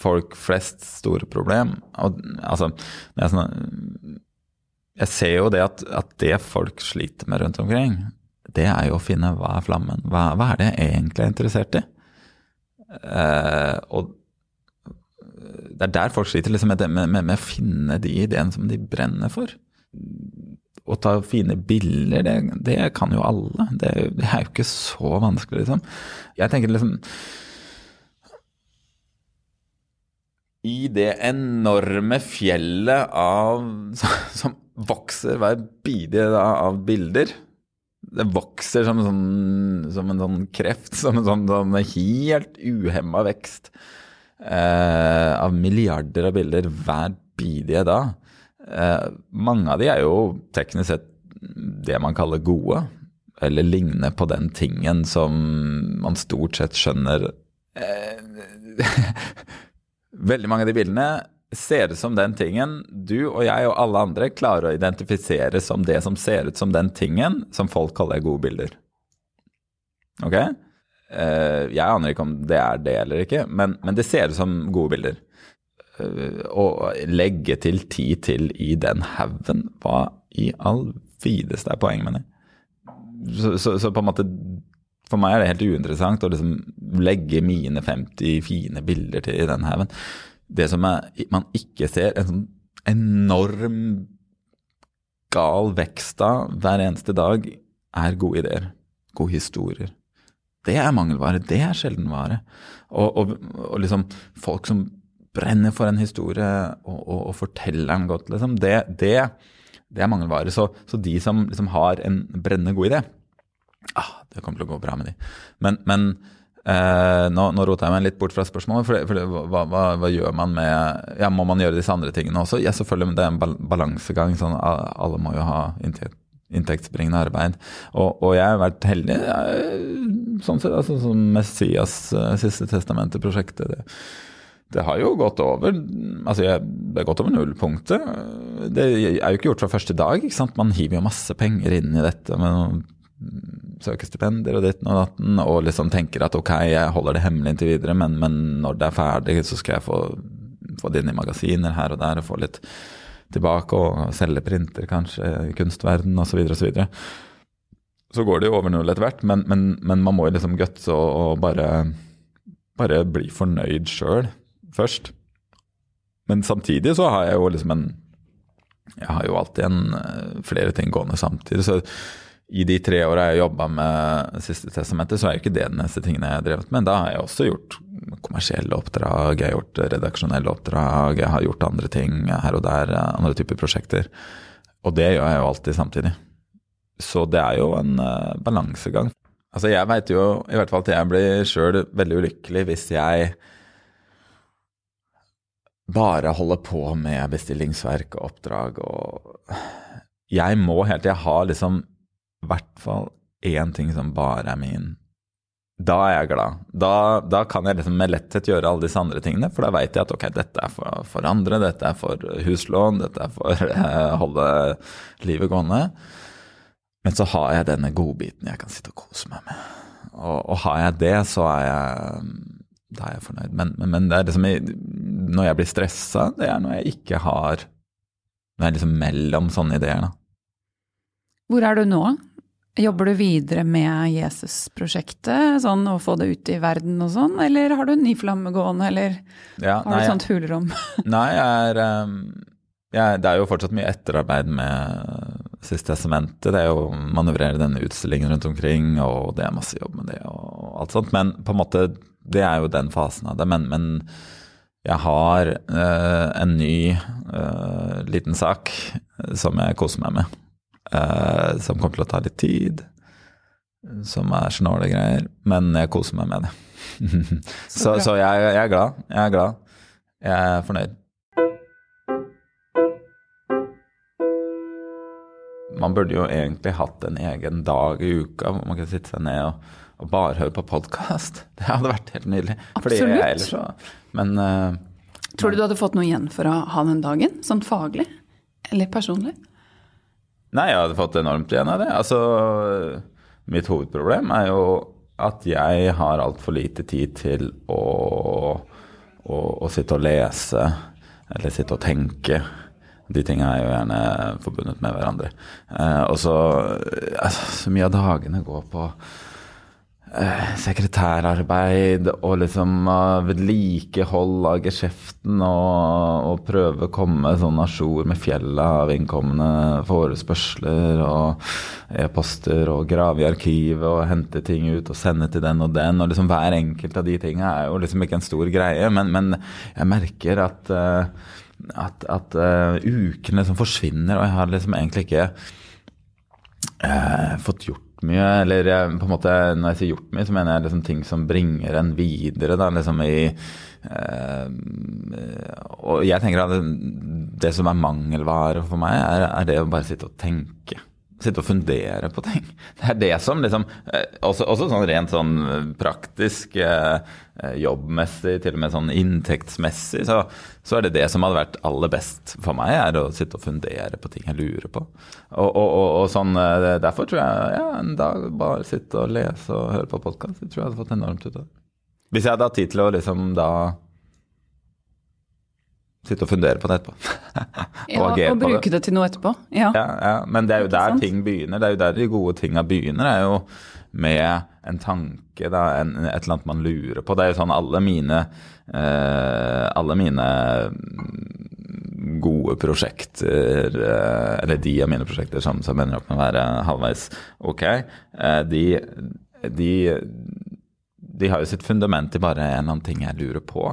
Folk flest store problem. Og, altså, det er sånn jeg ser jo det at, at, det folk sliter med rundt omkring, det er jo å finne hva er flammen? Hva, hva er det jeg egentlig er interessert i? Eh, og det er der folk sliter liksom med, med, med, å finne de ideene som de brenner for. Å ta fine bilder, det, det kan jo alle. Det, det, er jo ikke så vanskelig, liksom. Jeg tenker liksom I det enorme fjellet av som vokser hver bidige av bilder. Det vokser som, sånn, som en sånn kreft, som en sånn, sånn helt uhemma vekst eh, av milliarder av bilder hver bidige da. Eh, mange av de er jo teknisk sett det man kaller gode, eller ligner på den tingen som man stort sett skjønner eh, Veldig mange av de bildene ser ut som den tingen du og jeg og alle andre klarer å identifisere som det som ser ut som den tingen som folk kaller gode bilder. Ok? Uh, jeg aner ikke om det er det eller ikke, men, men det ser ut som gode bilder. Uh, og legge til tid til i den haugen, hva i all videste er poenget med det? Så, så, så, på en måte For meg er det helt uinteressant å liksom legge mine 50 fine bilder til i den haugen. Det som er, man ikke ser, en sånn enorm gal vekst av hver eneste dag, er gode ideer. Gode historier. Det er mangelvare. Det er sjeldenvare. Og, og, og liksom folk som brenner for en historie og, og, og forteller den godt, liksom, det, det, det er mangelvare. Så, så, de som liksom har en brennende god idé, ah, det kommer til å gå bra med de. Men, men eh, nå, nå roter jeg meg litt bort fra spørsmålet. For, for hva, hva, hva, gjør man med ja, Må man gjøre disse andre tingene også? Ja, selvfølgelig, men det er en balansegang. Sånn, alle må jo ha inntekt, inntektsbringende arbeid. Og, og, jeg har vært heldig. Sånn sett, altså, som Messias uh, siste testamentet-prosjektet. det det har jo gått over altså jeg, det har gått over nullpunktet. Det er jo ikke gjort fra første dag. ikke sant? Man hiver jo masse penger inn i dette med noen søkestipendier og ditten og datten, og liksom tenker at ok, jeg holder det hemmelig inntil videre, men, men, når det er ferdig, så skal jeg få, få det inn i magasiner her og der og få litt tilbake, og selge printer kanskje i kunstverden osv. Så, videre, og så, så går det jo over null etter hvert, men, men, men, man må jo liksom gutse og, og bare, bare bli fornøyd sjøl først. Men samtidig så har jeg jo liksom en Jeg har jo alltid en, eh, flere ting gående samtidig. så i de tre åra jeg jobba med Siste testamentet, så er jo ikke det den neste tingen jeg har drevet med. Da har jeg også gjort kommersielle oppdrag, jeg har gjort redaksjonelle oppdrag, jeg har gjort andre ting her og der, andre typer prosjekter. Og det gjør jeg jo alltid samtidig. Så det er jo en uh, balansegang. Altså jeg veit jo i hvert fall at jeg blir sjøl veldig ulykkelig hvis jeg bare holder på med bestillingsverk og oppdrag og Jeg må helt til jeg har liksom hvert fall én ting som bare er min. Da er jeg glad. Da, da, kan jeg liksom med letthet gjøre alle disse andre tingene, for da veit jeg at ok, dette er for, for, andre, dette er for huslån, dette er for å eh, holde livet gående. Men så har jeg denne godbiten jeg kan sitte og kose meg med. Og, og har jeg det, så er jeg, er jeg fornøyd. Men, men, men det er liksom når jeg blir stressa, det er når jeg ikke har Når jeg er liksom mellom sånne ideer, da. Hvor er du nå? Jobber du videre med Jesus-prosjektet, sånn å få det ut i verden og sånn, eller har du en ny flamme gående, eller ja, har du et sånt hulrom? nei, jeg er, ehm, jeg, Det er jo fortsatt mye etterarbeid med Siste sementet. Det er jo å manøvrere denne utstillingen rundt omkring, og det er masse jobb med det og alt sånt. Men på en måte, det er jo den fasen av det. Men, men jeg har øh, en ny øh, liten sak som jeg koser meg med uh, som kommer til å ta litt tid. Som er snåle greier. Men jeg koser meg med det. så, så jeg, jeg, er glad. Jeg er glad. Jeg er fornøyd. Man burde jo egentlig hatt en egen dag i uka hvor man kan sitte seg ned og, og bare høre på podkast. Det hadde vært helt nydelig. Absolutt. Så, men, uh, Tror du du hadde fått noe igjen for å ha den dagen, sånn faglig eller personlig? Nei, jeg hadde fått enormt igjen av det. Altså, mitt hovedproblem er jo at jeg har altfor lite tid til å, å, å, sitte og lese eller sitte og tenke. De tingene er jo gjerne forbundet med hverandre. Eh, og så altså, Så mye av dagene går på sekretærarbeid og liksom uh, vedlikehold av geskjeften og, og prøve å komme sånn a jour med fjellet av innkomne forespørsler og e-poster og grave i arkivet og hente ting ut og sende til den og den. Og liksom hver enkelt av de tingene er jo liksom ikke en stor greie, men, men jeg merker at, uh, at, at ukene liksom forsvinner, og jeg har liksom egentlig ikke fått gjort mye. Eller jeg, på en måte, når jeg sier gjort mye, så mener jeg liksom ting som bringer en videre. Da, liksom i, eh, og jeg tenker at det, det, som er mangelvare for meg, er, er det å bare sitte og tenke sitte og fundere på ting. Det er det som liksom eh, Også, også sånn rent sånn eh, praktisk, eh, jobbmessig, til og med sånn inntektsmessig, så, så, er det det som hadde vært aller best for meg, er å sitte og fundere på ting jeg lurer på. Og, og, og, og sånn, Derfor tror jeg ja, en dag bare sitte og lese og høre på podkast. det tror jeg hadde fått enormt ut av. Hvis jeg hadde hatt tid til å liksom da sitte og fundere på det etterpå. Ja, og, agere og på det. bruke det til noe etterpå. Ja. Ja, ja, men det er jo der ting begynner. Det er jo der de gode tinga begynner. Det er jo med en tanke, da, en, et eller annet man lurer på. Det er jo sånn alle mine eh, Alle mine mm, gode prosjekter, eh, eller de av mine prosjekter som, som ender opp med å være halvveis ok, eh, de, de de har jo sitt fundament i bare en eller annen ting jeg lurer på.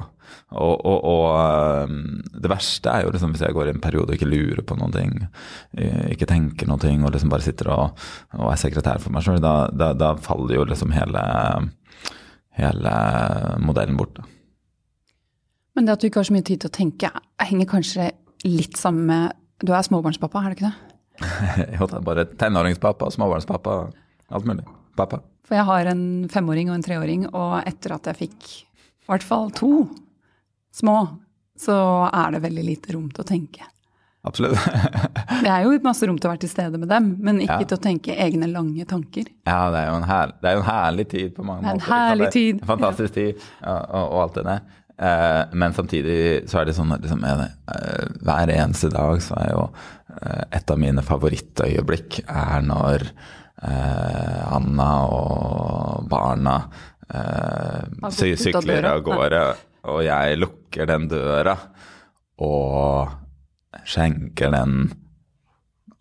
Og, og, og um, det verste er jo liksom hvis jeg går i en periode og ikke lurer på noen ting, eh, ikke tenker noen ting, og liksom bare sitter og, og er sekretær for meg sjøl, da, da, da faller jo liksom hele, hele modellen bort. Da. Men det at du ikke har så mye tid til å tenke, henger kanskje litt sammen med Du er småbarnspappa, er det ikke det? Jo, det er bare tenåringspappa, småbarnspappa, alt mulig. Pappa. For jeg har en femåring og en treåring, og etter at jeg fikk i hvert fall to små, så er det veldig lite rom til å tenke. Absolutt. Det er jo masse rom til å være til stede med dem, men ikke Ja. til å tenke egne lange tanker. Ja, det er jo en, her, det er jo en herlig tid på mange Det er en måter. herlig Det er tid. En fantastisk tid, og, og, og alt det der. Eh, men samtidig så er det sånn at liksom, eh, hver eneste dag så er jo eh, et av mine favorittøyeblikk er når Anna og barna eh, sykler av gårde, og jeg lukker den døra og skjenker den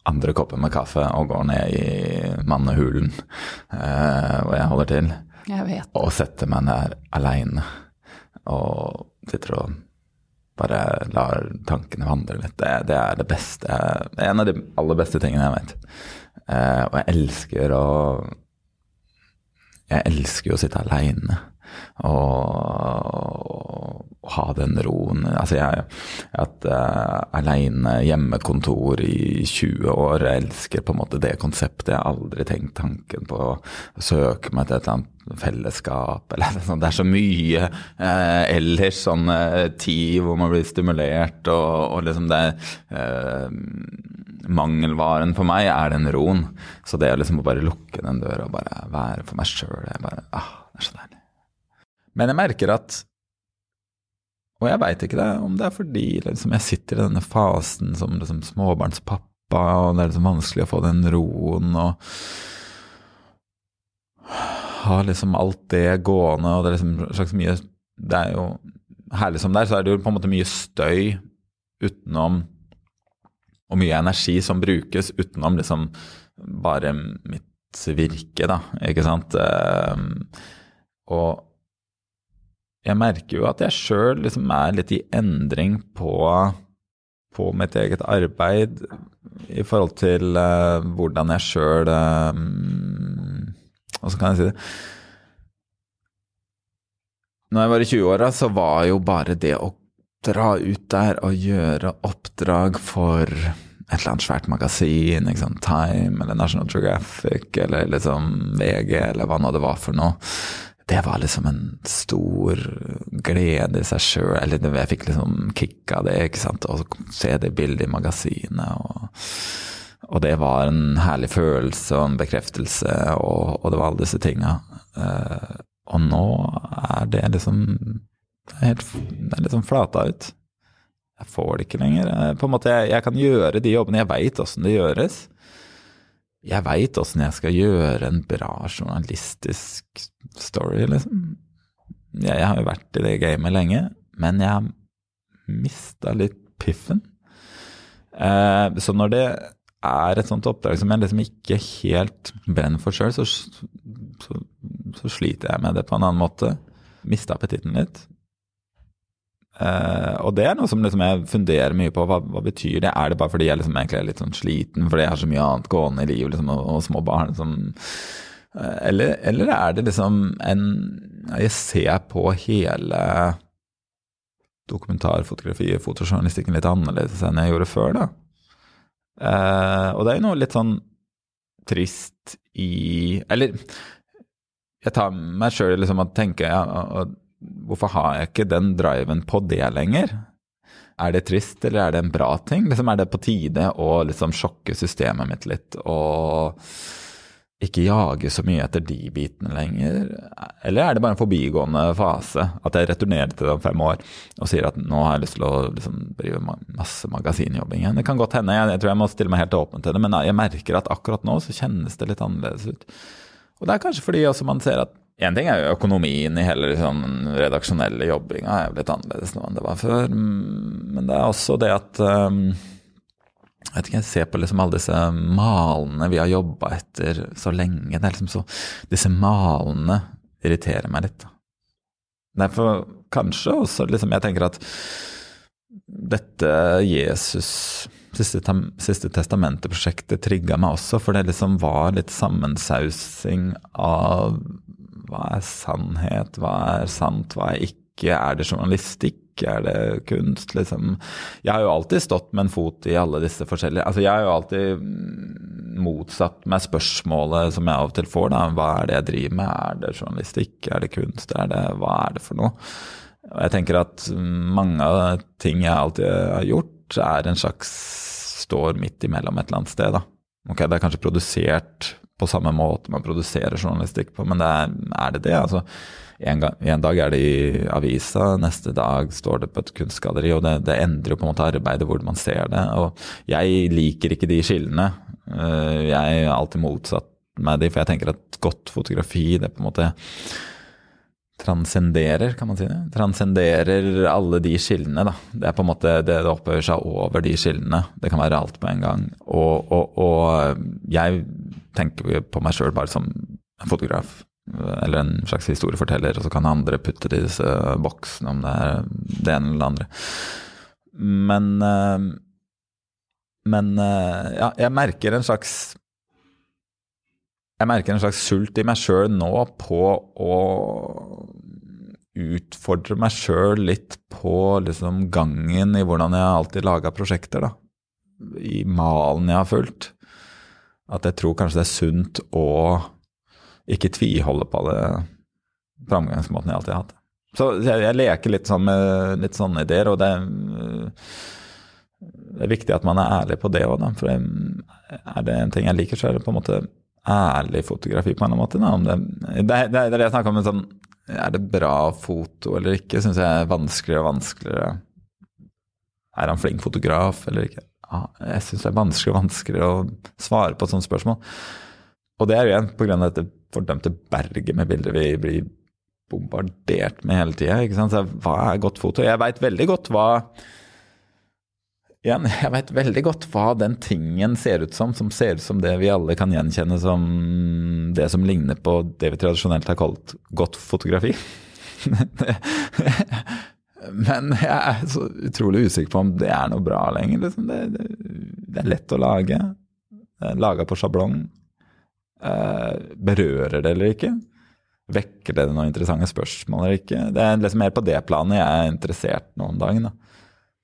andre koppen med kaffe og går ned i mannehulen eh, hvor jeg holder til, Jeg vet. og setter meg der aleine og sitter og bare lar tankene vandre litt. Det, det er det beste en av de aller beste tingene jeg vet. Eh, og jeg elsker å Jeg elsker å sitte aleine og, og ha den roen. Altså, jeg har hatt uh, aleine hjemmekontor i 20 år. Jeg elsker på en måte det konseptet. Jeg har aldri tenkt tanken på å søke meg til et eller annet fellesskap. Eller. Det er så mye eh, ellers sånn eh, tid hvor man blir stimulert, og, og liksom det eh, Mangelvaren for meg er den roen. Så det å liksom bare lukke den døra og bare være for meg sjøl, ah, det er så deilig. Men jeg merker at Og jeg veit ikke det, om det er fordi liksom, jeg sitter i denne fasen som liksom, småbarnspappa, og det er liksom vanskelig å få den roen og ha liksom alt det gående, og det er liksom slags mye Det er jo herlig som det er, så er det jo på en måte mye støy utenom og mye energi som brukes utenom liksom bare mitt virke, da, ikke sant. Ehm, og jeg merker jo at jeg sjøl liksom er litt i endring på, på mitt eget arbeid i forhold til uh, hvordan jeg sjøl Hvordan kan jeg si det? Når jeg var i 20-åra, så var jo bare det å dra ut der og gjøre oppdrag for et eller annet svært magasin, sant? Time eller National Geographic eller liksom VG eller hva nå det var for noe. Det var liksom en stor glede i seg sjøl. Eller jeg fikk liksom kick av det, ikke sant. Å se det bildet i magasinet. Og, og det var en herlig følelse og en bekreftelse, og, og det var alle disse tinga. Eh, og nå er det liksom Det er, helt, det er liksom flata ut. Jeg får det ikke lenger. Jeg, på en måte, jeg, jeg kan gjøre de jobbene. Jeg veit åssen det gjøres. Jeg veit åssen jeg skal gjøre en bra journalistisk story, liksom. Jeg har jo vært i det gamet lenge, men jeg har mista litt piffen. Eh, så når det er et sånt oppdrag som jeg liksom ikke helt brenner for sjøl, så, så, så sliter jeg med det på en annen måte. Mista appetitten litt. Eh, og det er noe som liksom jeg funderer mye på. Hva, hva betyr det? Er det bare fordi jeg liksom egentlig er litt sånn sliten fordi jeg har så mye annet gående i livet liksom, og, og små barn? Liksom. Uh, eller, eller er det liksom en Jeg ser på hele dokumentarfotografiet, fotojournalistikken, litt annerledes enn jeg gjorde før, da. Uh, og det er jo noe litt sånn trist i Eller jeg tar meg sjøl liksom og tenker ja, og, Hvorfor har jeg ikke den driven på det lenger? Er det trist, eller er det en bra ting? Liksom, er det på tide å liksom sjokke systemet mitt litt og ikke jage så mye etter de bitene lenger? Eller er det bare en forbigående fase? At jeg returnerer til det om fem år og sier at nå har jeg lyst til å liksom, drive masse magasinjobbing igjen. Det kan godt hende, jeg, tror jeg må stille meg helt åpen til det, men jeg merker at akkurat nå så kjennes det litt annerledes ut. Og det er kanskje fordi også man ser at Én ting er jo økonomien i hele liksom, redaksjonelle jobbinga er jo litt annerledes nå enn det var før, men det er også det at um, jeg vet ikke, jeg ser på liksom alle disse malene vi har jobba etter så lenge. det er liksom så, Disse malene irriterer meg litt. Derfor kanskje også liksom, jeg tenker at dette Jesus siste, siste testamentet-prosjektet trigga meg også, for det liksom var litt sammensausing av hva er sannhet, hva er sant, hva er ikke, er det journalistikk? Er det kunst, liksom? Jeg har jo alltid stått med en fot i alle disse forskjellige Altså, jeg har jo alltid motsatt meg spørsmålet som jeg av og til får, da. Hva er det jeg driver med? Er det journalistikk? Er det kunst? Er det, hva er det for noe? Og jeg tenker at mange av ting jeg alltid har gjort, er en slags står midt imellom et eller annet sted, da. Ok, det er kanskje produsert på samme måte man produserer journalistikk på, men det er, er, det det? Altså, en, gang, en, dag er det i avisa, neste dag står det på et kunstgalleri, og det, det, endrer jo på en måte arbeidet hvor man ser det. Og jeg liker ikke de skillene. Eh, jeg er alltid motsatt med de, for jeg tenker at godt fotografi, det på en måte transcenderer, kan man si det? Transcenderer alle de skillene, da. Det er på en måte det, det opphører seg over de skillene. Det kan være alt på en gang. Og, og, og jeg tenker på meg sjøl bare som en fotograf. Eller en slags historieforteller, og så kan andre putte det i disse boksene om det er det ene eller det andre. Men eh, Men eh, ja, jeg merker en slags jeg merker en slags sult i meg sjøl nå på å utfordre meg sjøl litt på liksom gangen i hvordan jeg alltid laga prosjekter, da. I malen jeg har fulgt. At jeg tror kanskje det er sunt å ikke tviholde på det framgangsmåten jeg alltid har hatt. Så jeg, jeg, leker litt sånn med litt sånne ideer, og det er, det er viktig at man er ærlig på det òg, da. For er det en ting jeg liker, så er det på en måte ærlig fotografi på en måte. Da. Det, det, det, er det jeg snakker om. Sånn, er det bra foto eller ikke? Syns jeg er vanskeligere og vanskeligere. Er han flink fotograf eller ikke? Jeg syns det er vanskeligere og vanskeligere å svare på et sånt spørsmål. Og det er jo igjen pga. dette fordømte berget med bilder vi blir bombardert med hele tida. Hva er godt foto? Jeg veit veldig godt hva Igjen, jeg veit veldig godt hva den tingen ser ut som, som ser ut som det vi alle kan gjenkjenne som det som ligner på det vi tradisjonelt har kalt godt fotografi. Men jeg er så utrolig usikker på om det er noe bra lenger. Liksom. Det, det, det, er lett å lage. Laga på sjablong. Eh, berører det eller ikke? Vekker det noen interessante spørsmål eller ikke? Det er liksom mer på det planet jeg er interessert nå om dagen. Da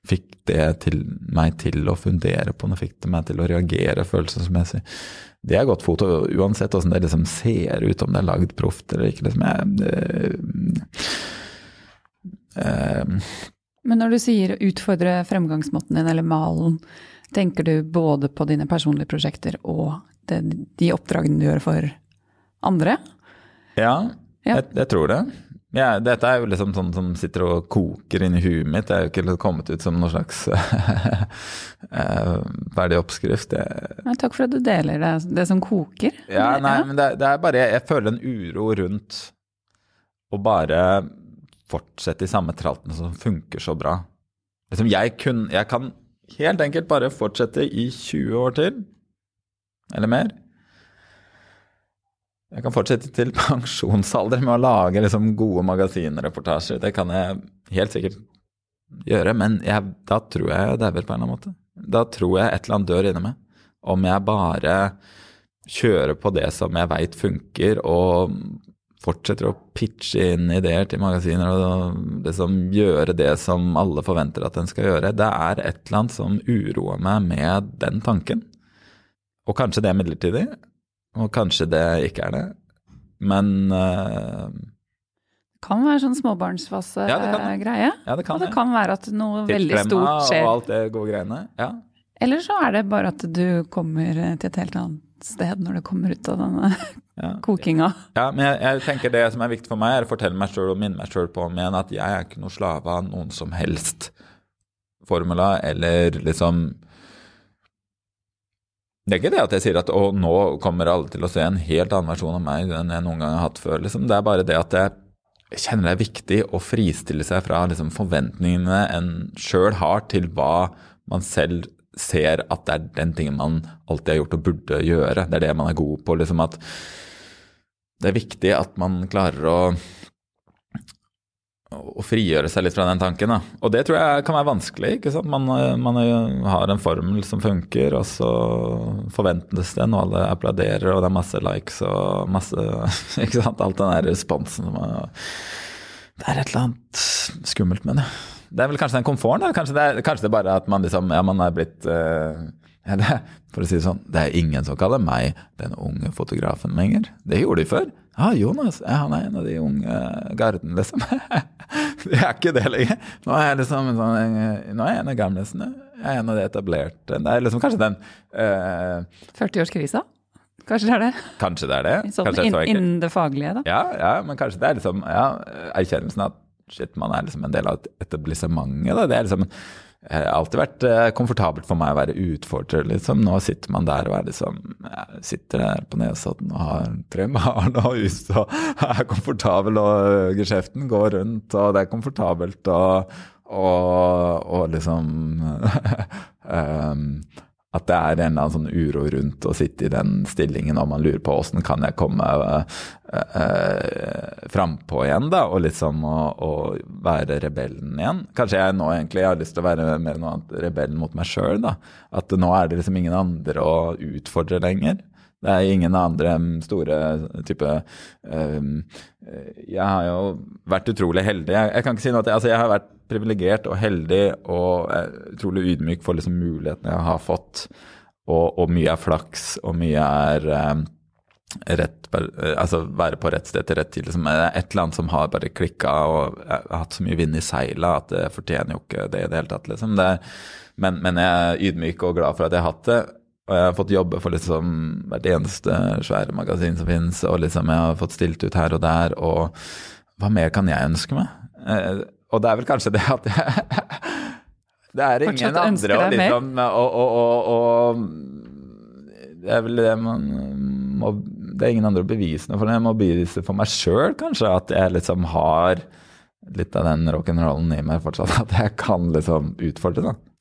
fikk det til, meg til å fundere på noe, fikk det meg til å reagere følelsesmessig. Det er godt foto, uansett åssen det liksom ser ut, om det er lagd proft eller ikke. Liksom, jeg, det, uh, Men når du sier utfordre fremgangsmåten din eller malen, tenker du både på dine personlige prosjekter og det, de oppdragene du gjør for andre? Ja, ja. Jeg, jeg, tror det. Ja, dette er jo liksom sånn som sitter og koker inni huet mitt. Det er jo ikke kommet ut som noen slags eh, ferdig oppskrift. Nei, takk for at du deler det, det som koker. Ja, nei, men det, det, er bare Jeg føler en uro rundt å bare fortsette i samme tralten som funker så bra. Liksom, jeg, kun, jeg kan helt enkelt bare fortsette i 20 år til, eller mer. Jeg kan fortsette til pensjonsalder med å lage liksom gode magasinreportasjer. Det kan jeg helt sikkert gjøre, men jeg, da tror jeg jeg dauer på en eller annen måte. Da tror jeg et eller annet dør inni meg. Om jeg bare kjører på det som jeg veit funker, og fortsetter å pitche inn ideer til magasiner og liksom gjøre det som alle forventer at en skal gjøre. Det er et eller annet som uroer meg med den tanken. Og kanskje det er midlertidig, og kanskje det ikke er det, men uh, kan være sånn småbarnsfase-greie. Ja, ja, det kan og det kan være at noe veldig stort skjer. og alt det gode greiene. Ja. Eller så er det bare at du kommer til et helt annet sted når du kommer ut av denne Ja. kokinga. Ja, men jeg, jeg tenker det som er viktig for meg, er å fortelle meg sjøl og minne meg sjøl på om igjen at jeg er ikke noe slave av noen som helst formula, eller liksom Det er ikke det at jeg sier at å, nå kommer alle til å se en helt annen versjon av meg enn jeg noen gang har hatt før. Liksom. Det er bare det at jeg kjenner det er viktig å fristille seg fra liksom, forventningene en sjøl har til hva man selv ser at det er den tingen man alltid har gjort og burde gjøre. Det er det man er god på. liksom at det er viktig at man klarer å, å frigjøre seg litt fra den tanken. Da. Og det tror jeg kan være vanskelig. ikke sant? Man, man har en formel som funker, og så forventes det når alle applauderer, og det er masse likes og masse ikke sant? Alt den der responsen som Det er et eller annet skummelt med det. Det er vel kanskje den komforten. da, Kanskje det er, kanskje det er bare at man liksom, ja, man er blitt uh, eller, for å si det sånn, det er ingen som kaller meg den unge fotografen lenger. Det gjorde de før. Ja, Jonas, ja, han er en av de unge garden, liksom. det er ikke det lenger. Nå er jeg liksom en sånn, nå er jeg en av gamlisene. Jeg er en av de etablerte. Det er liksom kanskje den uh, 40-årskrisa? Kanskje det er det? Kanskje det er det. Sånn, det er Innen det faglige, da. Ja, ja, men kanskje det er liksom ja, erkjennelsen at shit, man er liksom en del av et etablissementet. Da. Det er liksom det har alltid vært eh, komfortabelt for meg å være utfordrer, liksom. Nå sitter man der og er liksom Sitter der på Nesodden og har tre barn og hus og er komfortabel, og geskjeften går rundt, og det er komfortabelt og, og, og liksom um, at det er en eller annen sånn uro rundt å sitte i den stillingen og man lurer på åssen kan jeg komme uh, uh, frampå igjen, da, og liksom å, å, være rebellen igjen. Kanskje jeg nå egentlig har lyst til å være mer noe annet rebellen mot meg sjøl, da. At nå er det liksom ingen andre å utfordre lenger. Det er ingen andre store type um, Jeg har jo vært utrolig heldig. Jeg, jeg kan ikke si noe at jeg, altså jeg har vært privilegert og heldig og er utrolig ydmyk for liksom mulighetene jeg har fått. Og, og mye er flaks, og mye er um, rett, altså være på rett sted til rett tid. Liksom, et eller annet som har bare klikka, og hatt så mye vind i seila at det fortjener jo ikke det i det hele tatt. Liksom. Det, men, men jeg er ydmyk og glad for at jeg har hatt det. Og jeg har fått jobbe for liksom hvert eneste svære magasin som finnes, og liksom jeg har fått stilt ut her og der, og hva mer kan jeg ønske meg? Eh, og det er vel kanskje det at jeg Det er ingen andre å liksom og, og, og, og Det er vel det man må Det er ingen andre å bevise noe for. Jeg må bevise for meg sjøl, kanskje, at jeg liksom har litt av den rock'n'rollen i meg fortsatt. At jeg kan liksom utfordre, da.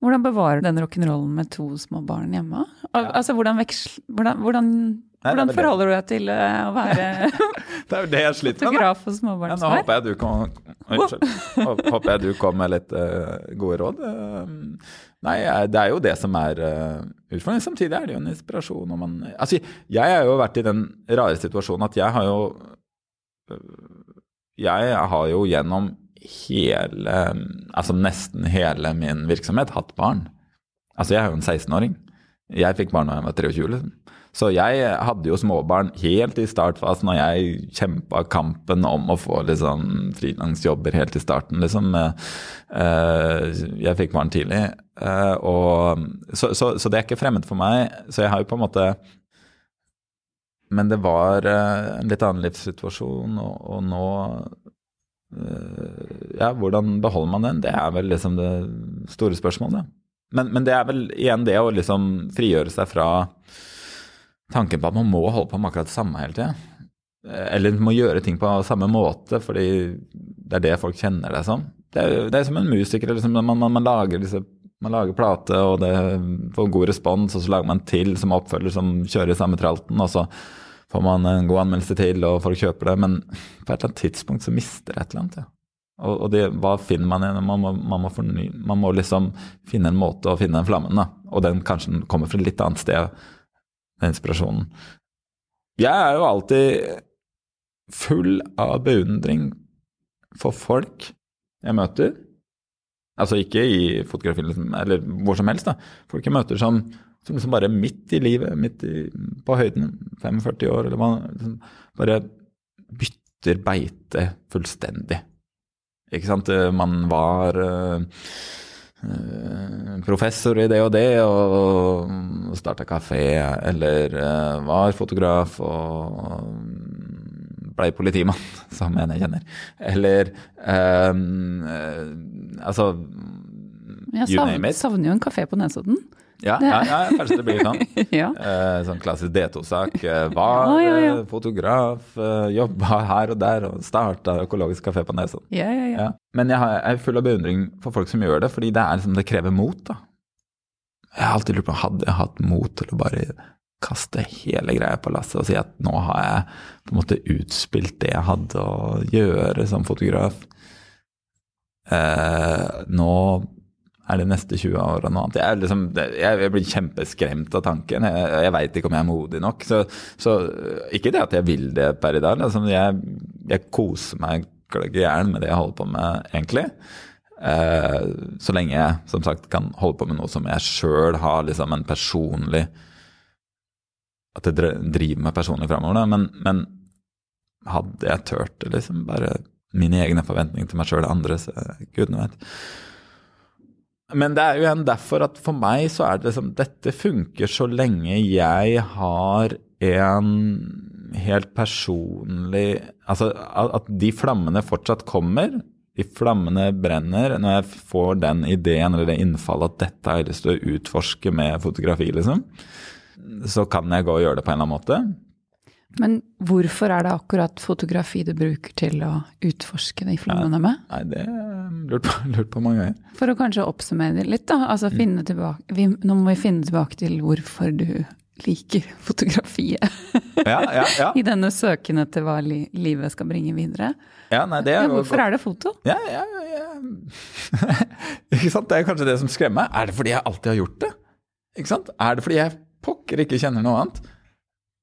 Hvordan bevarer du den rock'n'rollen med to små barn hjemme? Al altså, hvordan, veksler, hvordan, hvordan, er hvordan forholder du deg til eh, å være Det er jo det jeg sliter med. og Ja, nå håper jeg du kom, unnskyld. Håper jeg du kom med litt uh, gode råd. Uh, nei, det er jo det som er uh, utfordringen. Samtidig er det jo en inspirasjon. Man, altså, jeg har jo vært i den rare situasjonen at jeg har jo Jeg har jo gjennom hele, altså nesten hele min virksomhet hatt barn. Altså, jeg er jo en 16-åring. Jeg fikk barn da jeg var 23, liksom. Så jeg hadde jo småbarn helt i startfasen, og jeg kjempa kampen om å få liksom frilansjobber helt i starten, liksom. Eh, Jeg fikk barn tidlig, eh, og, så, så, så det er ikke fremmed for meg. Så jeg har jo på en måte Men det var eh, en litt annen livssituasjon, og, og nå eh, Ja, hvordan beholder man den? Det er vel liksom det store spørsmålet. Men, men det er vel igjen det å liksom frigjøre seg fra tanken på at man må holde på med akkurat det samme hele tida. Eller må gjøre ting på samme måte, fordi det er det folk kjenner deg som. Det er, det er som en musiker. Liksom, man, man, man, lager disse, man lager plate, og det får god respons, og så lager man til som oppfølger som kjører i samme tralten, og så får man en god anmeldelse til, og folk kjøper det. Men på et eller annet tidspunkt så mister det et eller annet. Ja. Og, og det, hva finner man igjen? Man må, man, må forny, man må liksom finne en måte å finne den flammen, da. Og den kanskje kommer fra et litt annet sted, den inspirasjonen. Jeg er jo alltid full av beundring for folk jeg møter. Altså ikke i fotografi liksom, eller hvor som helst, da. Folk jeg møter som, som liksom bare midt i livet, midt i, på høyden, 45 år, eller hva, liksom, bare bytter beite fullstendig. Ikke sant. Man var eh, professor i det og det og starta kafé, eller eh, var fotograf og blei politimann, som en jeg kjenner. Eller eh, eh, altså You name it. Jeg savner jo en kafé på Nesodden. Ja, ja, ja, kanskje det blir sånn. ja. Eh, sånn klassisk D2-sak. Eh, var Ja, eh, fotograf, eh, jobba her og der og starta økologisk kafé på Nesodden. Ja, ja, ja. Ja. Men jeg, har, jeg er full av beundring for folk som gjør det, fordi det, er liksom, det krever mot. da. Jeg har alltid lurt på hadde jeg hatt mot til å bare kaste hele greia på lasset og si at nå har jeg på en måte utspilt det jeg hadde å gjøre som fotograf. Eh, nå er det neste 20 åra noe annet. Jeg, liksom, jeg, jeg blir kjempeskremt av tanken. Jeg, jeg veit ikke om jeg er modig nok. Så, så ikke det at jeg vil det per i dag. Liksom, jeg, jeg koser meg i med det jeg holder på med, egentlig. Eh, så lenge jeg som sagt kan holde på med noe som jeg sjøl har liksom en personlig At det driver meg personlig framover. Men, men hadde jeg turt det, liksom bare mine egne forventninger til meg sjøl og andre, så gudene vet. Men det er jo igjen derfor at for meg så er det liksom Dette funker så lenge jeg har en helt personlig Altså at de flammene fortsatt kommer. De flammene brenner når jeg får den ideen eller det innfallet at dette har jeg lyst til å utforske med fotografi, liksom. Så kan jeg gå og gjøre det på en eller annen måte. Men hvorfor er det akkurat fotografi du bruker til å utforske de flammene med? Nei, det har lurt på, lurt på mange ganger. For å kanskje oppsummere litt, da. Altså Mm. finne tilbake, vi, nå må vi finne tilbake til hvorfor du liker fotografiet. Ja, ja, ja. I denne søken etter hva li, livet skal bringe videre. ja nei, det er Ja, hvorfor er det foto? Ja, ja, ja. ikke sant? Det er kanskje det som skremmer. Er det fordi jeg alltid har gjort det? Ikke sant? Er det fordi jeg pokker ikke kjenner noe annet?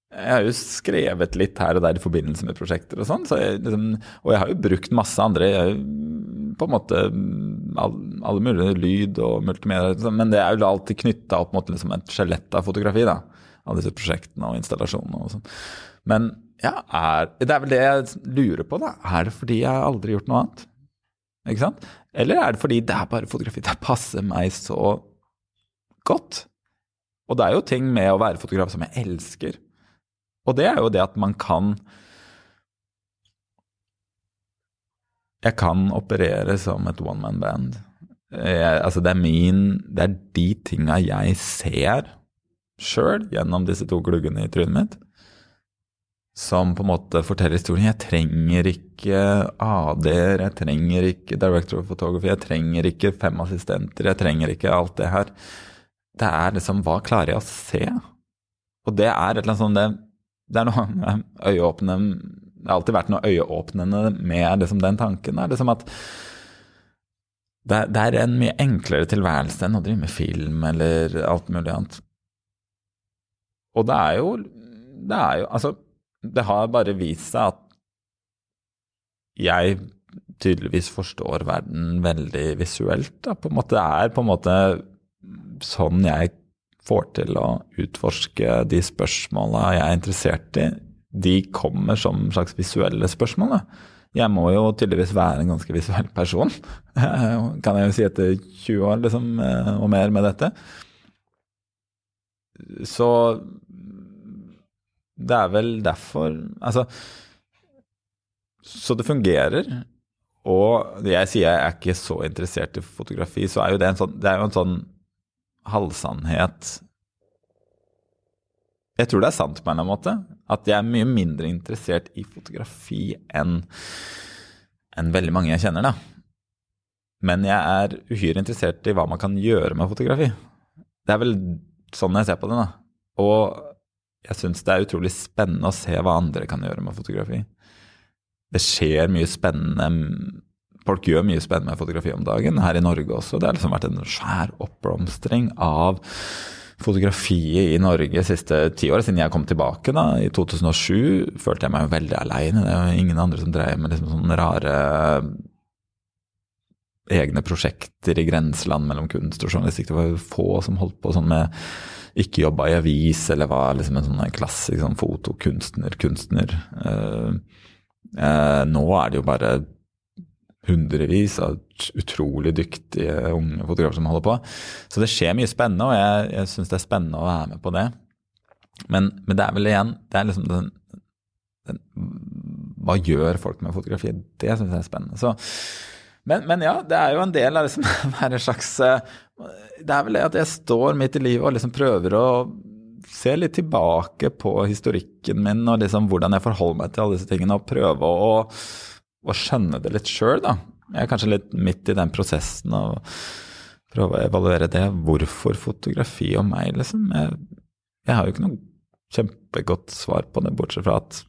Jeg har jo skrevet litt her og der i forbindelse med prosjekter og sånn, så liksom, og jeg har jo brukt masse andre jeg, har jo på en måte all, alle mulige lyd og multimedia, liksom, men det er jo alltid knytta opp mot liksom et skjelett av fotografi, da. Av disse prosjektene og installasjonene og sånn. Men ja, er, det er vel det jeg lurer på, da. Er det fordi jeg har aldri gjort noe annet? Ikke sant? Eller er det fordi det er bare fotografi? Det passer meg så godt. Og det er jo ting med å være fotograf som jeg elsker. Og det er jo det at man kan Jeg kan operere som et one man band. Jeg, altså det er min Det er de tinga jeg ser sjøl gjennom disse to gluggene i trynet mitt, som på en måte forteller historien. Jeg trenger ikke AD-er, jeg trenger ikke director of photography, jeg trenger ikke fem assistenter, jeg trenger ikke alt det her. Det er liksom Hva klarer jeg å se? Og det er et eller annet sånn det, det er noe øyeåpnende Det har alltid vært noe øyeåpnende med liksom den tanken. Er liksom at det, det er en mye enklere tilværelse enn å drive med film eller alt mulig annet. Og det er jo Det er jo Altså, det har bare vist seg at jeg tydeligvis forstår verden veldig visuelt. Da. På en måte, det er på en måte sånn jeg får til å utforske de spørsmåla jeg er interessert i. De kommer som slags visuelle spørsmål. Da. Jeg må jo tydeligvis være en ganske visuell person, kan jeg jo si etter 20 år liksom, eh, og mer med dette. Så det er vel derfor Altså Så det fungerer. Og jeg sier jeg er ikke så interessert i fotografi, så er jo det en sånn, det er jo en sånn halvsannhet Jeg tror det er sant på en eller annen måte. At jeg er mye mindre interessert i fotografi enn enn veldig mange jeg kjenner, da. Men jeg er uhyre interessert i hva man kan gjøre med fotografi. Det er vel sånn jeg ser på det, da. Og jeg syns det er utrolig spennende å se hva andre kan gjøre med fotografi. Det skjer mye spennende Folk gjør mye spennende med fotografi om dagen, her i Norge også. Det har liksom vært en svær oppblomstring av fotografiet i Norge siste ti år. Siden jeg kom tilbake da, i 2007, følte jeg meg veldig aleine. Det er jo ingen andre som dreier med liksom sånne rare egne prosjekter i grenseland mellom kunst og journalistikk. Det var jo få som holdt på sånn med ikke jobba i avis, eller var liksom en sånn klassisk sånn fotokunstner, kunstner. Uh, uh, nå er det jo bare hundrevis av utrolig dyktige unge fotografer som holder på. Så det skjer mye spennende, og jeg, jeg syns det er spennende å være med på det. Men, men det er vel igjen det er liksom den, den, Hva gjør folk med fotografi? Det syns jeg er spennende. Så, men, men, ja, det er jo en del av liksom være en slags Det er vel det at jeg står midt i livet og liksom prøver å se litt tilbake på historikken min og liksom hvordan jeg forholder meg til alle disse tingene, og prøve å å skjønne det litt sjøl, da. Jeg er kanskje litt midt i den prosessen og prøve å evaluere det. Hvorfor fotografi og meg, liksom? Jeg, jeg har jo ikke noe kjempegodt svar på det, bortsett fra at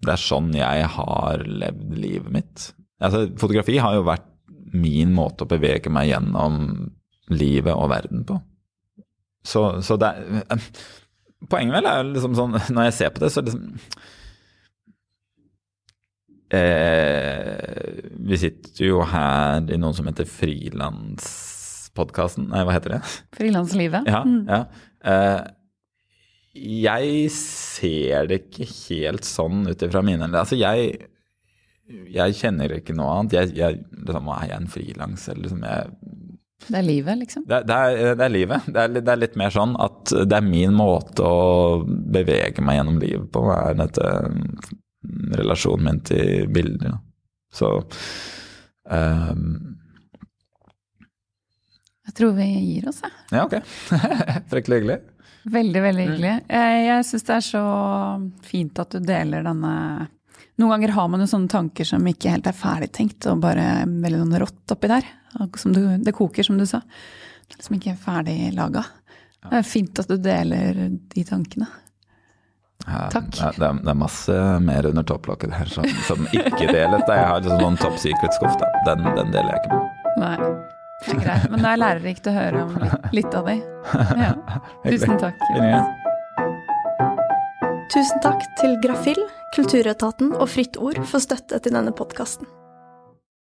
det er sånn jeg har levd livet mitt. Altså, fotografi har jo vært min måte å bevege meg gjennom livet og verden på. Så, så det er Poenget vel er jo liksom sånn, når jeg ser på det, så liksom Eh, vi sitter jo her i noen som heter Frilanspodkasten. Nei, hva heter det? Frilanslivet. Ja. Mm. ja. Eh, jeg ser det ikke helt sånn ut ifra mine Altså, jeg, jeg kjenner ikke noe annet. Jeg, jeg, liksom, er jeg en frilans, eller liksom det er livet, liksom? Det, det, er, det er, livet. Det er, det er, litt mer sånn at det er min måte å bevege meg gjennom livet på. er dette relasjonen min til bilder. Så um, Jeg tror vi gir oss, jeg. Ja, ok. Fryktelig hyggelig. Veldig, veldig mm. hyggelig. Jeg, jeg syns det er så fint at du deler denne Noen ganger har man jo sånne tanker som ikke helt er ferdigtenkt, og bare veldig noen rått oppi der. Du, det koker, som du sa. Det er liksom ikke ferdig laga. Det er fint at du deler de tankene. Takk. Ja, det, er, det, er, masse mer under topplokket her som, som ikke deles. Jeg har liksom sånn top secret-skuff, den, den, deler jeg ikke med. Nei, det er greit. Men det er lærerikt å høre om litt, litt av de. Ja. Tusen takk. Tusen takk til Grafill, Kulturetaten og Fritt Ord for støtte til denne podkasten.